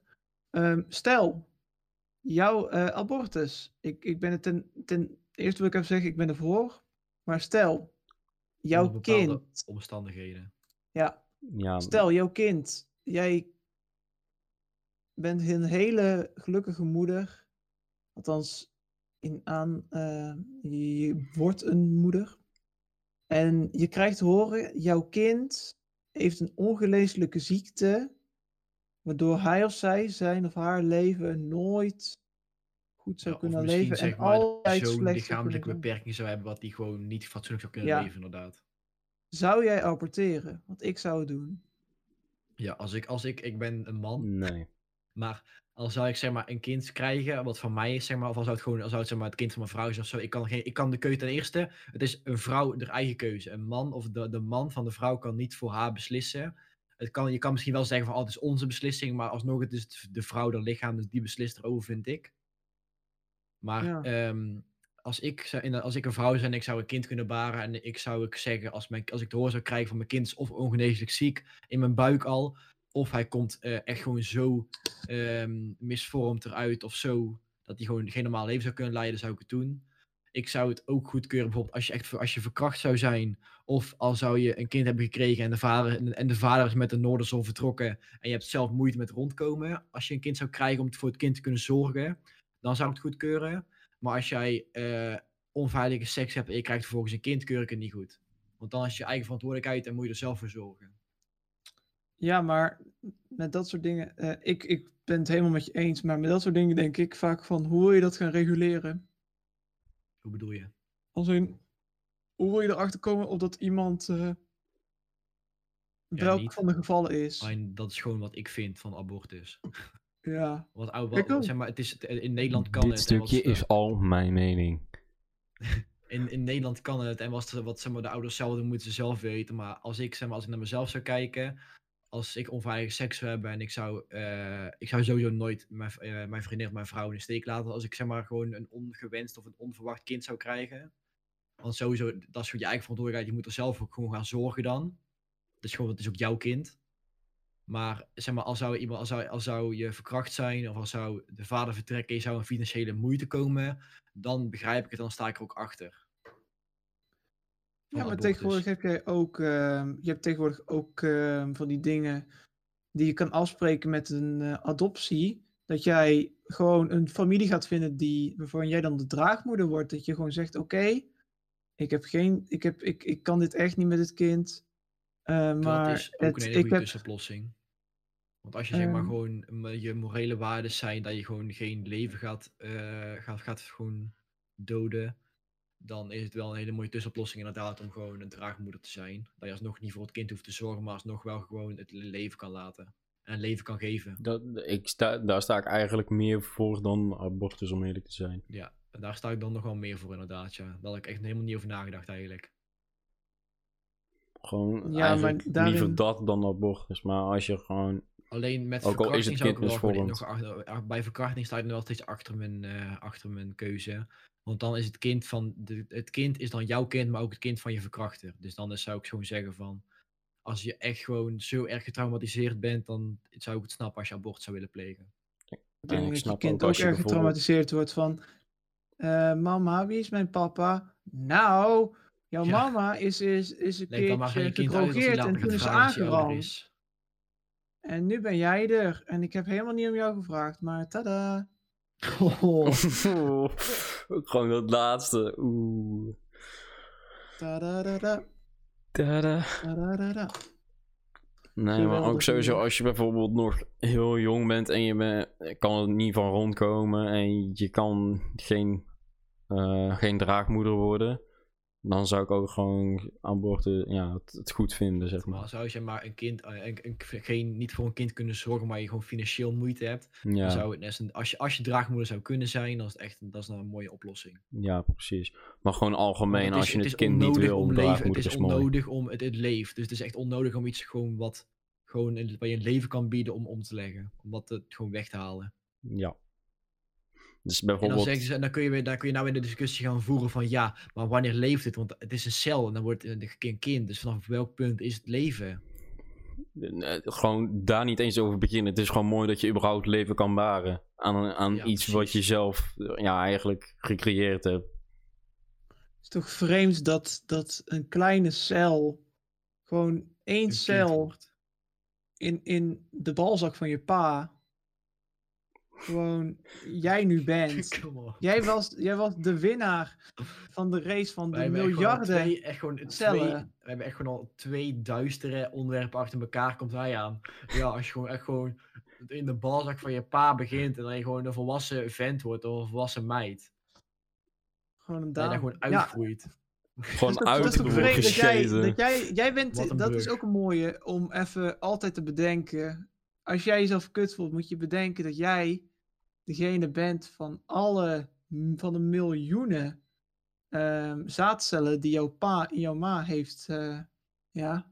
Ehm, stel, jouw eh, abortus. Ik, ik ben het ten, ten eerste wil ik even zeggen, ik ben ervoor. Maar stel, jouw kind. Omstandigheden. Ja, Ja, stel, jouw kind. Jij bent een hele gelukkige moeder. Althans, in aan, eh, je wordt een moeder. En je krijgt te horen, jouw kind heeft een ongeneeslijke ziekte, waardoor hij of zij zijn of haar leven nooit goed zou Ja, kunnen misschien leven zeg en maar altijd zo'n lichamelijke beperking zou hebben wat die gewoon niet fatsoenlijk zou kunnen Ja. leven inderdaad. Zou jij aborteren? Want ik zou het doen. Ja, als ik, als ik, ik ben een man, nee. maar al zou ik zeg maar een kind krijgen, wat van mij is zeg maar, of al zou het gewoon, al zou het zeg maar het kind van mijn vrouw zijn of zo, ik kan, geen, ik kan de keuze ten eerste, het is een vrouw haar eigen keuze. Een man of de, de man van de vrouw kan niet voor haar beslissen. Het kan, je kan misschien wel zeggen van, oh, het is onze beslissing, maar alsnog, het is de vrouw, haar lichaam, dus die beslist erover, vind ik. Maar Ja. ehm, als, ik, als ik een vrouw zou en ik zou een kind kunnen baren en ik zou ik zeggen, als, mijn, als ik te horen zou krijgen van mijn kind is of ongeneeslijk ziek in mijn buik al, of hij komt eh, echt gewoon zo ehm, misvormd eruit of zo, dat hij gewoon geen normaal leven zou kunnen leiden, zou ik het doen. ik zou het ook goedkeuren, bijvoorbeeld als je echt als je verkracht zou zijn, of al zou je een kind hebben gekregen en de vader, en de vader is met de Noorderzon vertrokken en je hebt zelf moeite met rondkomen. Als je een kind zou krijgen om voor het kind te kunnen zorgen, dan zou ik het goedkeuren. Maar als jij eh, onveilige seks hebt en je krijgt vervolgens een kind, keur ik het niet goed. Want dan is je eigen verantwoordelijkheid en moet je er zelf voor zorgen. Ja, maar met dat soort dingen, eh, ik, ik ben het helemaal met je eens, maar met dat soort dingen denk ik vaak van, hoe wil je dat gaan reguleren? Hoe bedoel je? Als in, hoe wil je erachter komen of dat iemand, eh welk van de gevallen is? En dat is gewoon wat ik vind van abortus. Ja, Wat, ou- Ik wat, ook. zeg maar, het is, in Nederland kan Dit het. wat stukje is- is al mijn mening. in, in Nederland kan het en wat, wat zeg maar, de ouders zelf doen, moeten ze zelf weten. Maar als ik, zeg maar, als ik naar mezelf zou kijken, als ik onveilige seks zou hebben en ik zou, eh, ik zou sowieso nooit mijn, eh, mijn vriendin of mijn vrouw in de steek laten. Als ik zeg maar gewoon een ongewenst of een onverwacht kind zou krijgen. Want sowieso, dat is gewoon je eigen verantwoordelijkheid. Je moet er zelf ook gewoon gaan zorgen dan. Dat is gewoon, het is ook jouw kind. Maar zeg maar, als zou, iemand, als, zou, als zou je verkracht zijn, of als zou de vader vertrekken, je zou in financiële moeite komen, dan begrijp ik het, dan sta ik er ook achter. Van ja maar abortus. tegenwoordig heb jij ook, ehm, je hebt tegenwoordig ook ehm, van die dingen die je kan afspreken met een eh, adoptie. Dat jij gewoon een familie gaat vinden die, waarvan jij dan de draagmoeder wordt. Dat je gewoon zegt, oké, ik heb geen, ik heb, ik, ik kan dit echt niet met het kind. Eh, maar dat is ook het, een hele ik goede heb, tussenoplossing. Want als je zeg maar Ehm. gewoon m- je morele waarden zijn dat je gewoon geen leven gaat, eh, gaat, gaat gewoon doden, dan is het wel een hele mooie tussenoplossing inderdaad om gewoon een draagmoeder te zijn. Dat je alsnog niet voor het kind hoeft te zorgen, maar alsnog wel gewoon het leven kan laten. En leven kan geven. Dat, ik sta, daar sta ik eigenlijk meer voor dan abortus, om eerlijk te zijn. Ja, en daar sta ik dan nog wel meer voor inderdaad, ja. Daar had ik echt helemaal niet over nagedacht eigenlijk. Gewoon Ja, maar daarin- liever dat dan abortus. Maar als je gewoon... Alleen met Ook al is verkrachting het nog bij verkrachting sta ik nog wel steeds achter mijn, eh, achter mijn keuze. Want dan is het kind van de, het kind is dan jouw kind, maar ook het kind van je verkrachter. Dus dan is, zou ik gewoon zeggen van als je echt gewoon zo erg getraumatiseerd bent, dan zou ik het snappen als je abort zou willen plegen. ik en denk dat je kind ook ook, als je erg getraumatiseerd wordt van, eh, mama, wie is mijn papa? Nou, jouw Ja. mama is, is, is een aan keertje gedrogeerd en toen is ze aangerand. is. En nu ben jij er. En ik heb helemaal niet om jou gevraagd, maar tada. Ook gewoon dat laatste. Oeh. Tada, Tada. tada. Nee, maar ook sowieso als je bijvoorbeeld nog heel jong bent en je kan er niet van rondkomen en je kan geen, eh, geen draagmoeder worden, dan zou ik ook gewoon abortus, ja, het, het goed vinden, zeg Maar zou je maar een kind, eh, een, een- geen, niet voor een kind kunnen zorgen, maar je gewoon financieel moeite hebt, dan zou het als, je, als je draagmoeder zou kunnen zijn, dan is het echt dat is dan een mooie oplossing. ja, precies. Maar gewoon algemeen, als je het, kind niet wil, om leven, het is is mooi. onnodig om het, het leeft. Dus het is echt onnodig om iets gewoon wat gewoon wat je een leven kan bieden om om te leggen. Om dat het gewoon weg te halen. Ja. Dus En dan bijvoorbeeld, zeggen ze, en dan kun je weer, dan kun je nou weer de discussie gaan voeren van ja, maar wanneer leeft het? Want het is een cel en dan wordt het een kind. Dus vanaf welk punt is het leven? eh, gewoon daar niet eens over beginnen. Het is gewoon mooi dat je überhaupt leven kan baren aan, aan Ja, iets wat je zelf, ja, eigenlijk gecreëerd hebt. Het is toch vreemd dat, dat een kleine cel, gewoon één cel wordt. in, in de balzak van je pa, gewoon jij nu bent. Jij was, jij was de winnaar van de race van de Wij hebben echt gewoon al miljarden. twee, echt gewoon twee, we hebben echt gewoon al twee duistere onderwerpen achter elkaar komt hij aan. Ja, als je gewoon echt gewoon in de balzak van je pa begint en dan je gewoon een volwassen vent wordt of een volwassen meid. Gewoon een Dat je daar dame. gewoon Ja, uitgroeit. Gewoon dat jij, dat jij, jij bent, dat is ook een mooie om even altijd te bedenken. Als jij jezelf kut voelt, moet je bedenken dat jij degene bent van alle, van de miljoenen ehm, zaadcellen die jouw pa in jouw ma heeft. eh, ja.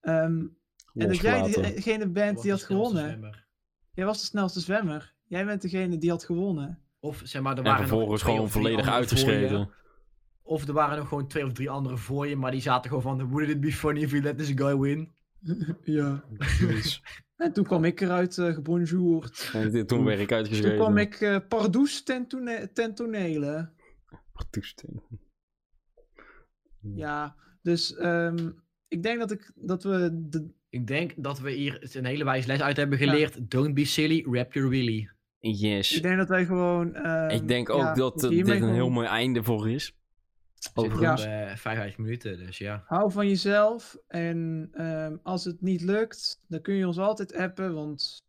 Ehm, en dat jij degene bent die had gewonnen. zwemmer. Jij was de snelste zwemmer. Jij bent degene die had gewonnen. Of zeg maar, er En waren nog vervolgens gewoon volledig uitgeschreven. Of er waren nog gewoon twee of drie anderen voor je, maar die zaten gewoon van, wouldn't it be funny if we let this guy win? ja. En toen kwam ik eruit uh, gebonjourd. En toen werd ik Toen uitgeschreven. kwam ik eh Pardoes ten, tone ten tonele. toestand. Ja, dus ehm, ik denk dat, ik, dat we de, Ik denk dat we hier een hele wijze les uit hebben geleerd. Don't be silly, rap your willy. Yes. Ik denk dat wij gewoon. ehm, Ik denk ook ja, dat we eh, dit een heel mooi einde voor is. Overigens. op eh 55 minuten, dus ja. Hou van jezelf. En ehm, als het niet lukt, dan kun je ons altijd appen. Want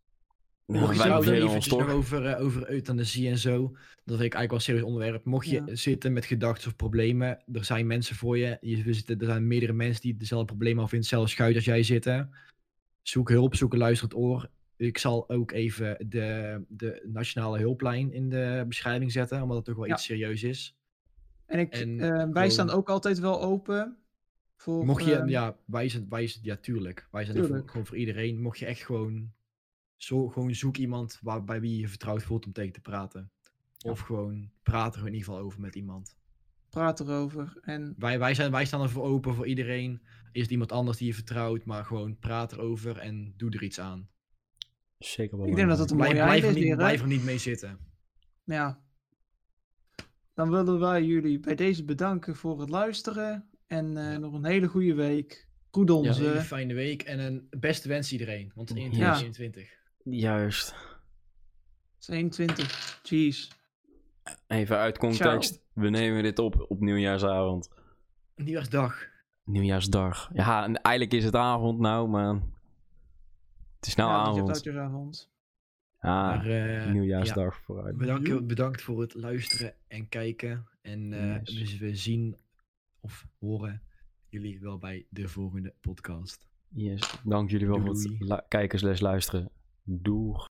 Ja, Mocht je zo ons eventjes nog over, eh, over euthanasie en zo. Dat vind ik eigenlijk wel een serieus onderwerp. Mocht je Ja. zitten met gedachten of problemen, er zijn mensen voor je. je zitten, er zijn meerdere mensen die dezelfde problemen of in hetzelfde schuit als jij zitten. Zoek hulp, zoek een luisterend oor. Ik zal ook even de, de nationale hulplijn in de beschrijving zetten, omdat het toch wel Ja. iets serieus is. En ik, En ehm, wij staan ook altijd wel open. Voor, Mocht je, ehm, ja, wij zijn, wij zijn, ja, tuurlijk. Wij zijn er voor, Tuurlijk. gewoon voor iedereen. Mocht je echt gewoon, zo, gewoon zoek iemand waar, bij wie je vertrouwd voelt om tegen te praten. Of gewoon praat er in ieder geval over met iemand. praat erover. En Wij, wij, zijn, wij staan ervoor open voor iedereen. Is het iemand anders die je vertrouwt, maar gewoon praat erover en doe er iets aan. Zeker wel. ik denk dat dat een Blijf, mooie blijf, einde er niet, blijf er niet mee zitten. Ja. Dan willen wij jullie bij deze bedanken voor het luisteren. En eh, Ja. nog een hele goede week. Goed Een onze. hele fijne week en een beste wens iedereen. Want het is Ja. 2021. Juist. 22. Jeez. Even uit context. We nemen dit op op nieuwjaarsavond. Nieuwjaarsdag. Nieuwjaarsdag. Ja, en eigenlijk is het avond nou, maar... Het is nou ja, want je hebt avond. Ah, Maar, eh, nieuwjaarsdag vooruit. Bedankt, bedankt voor het luisteren en kijken. En eh, Yes. we, we zien of horen jullie wel bij de volgende podcast. Yes. Dank jullie wel Doei, voor het kijken slash luisteren. Doeg.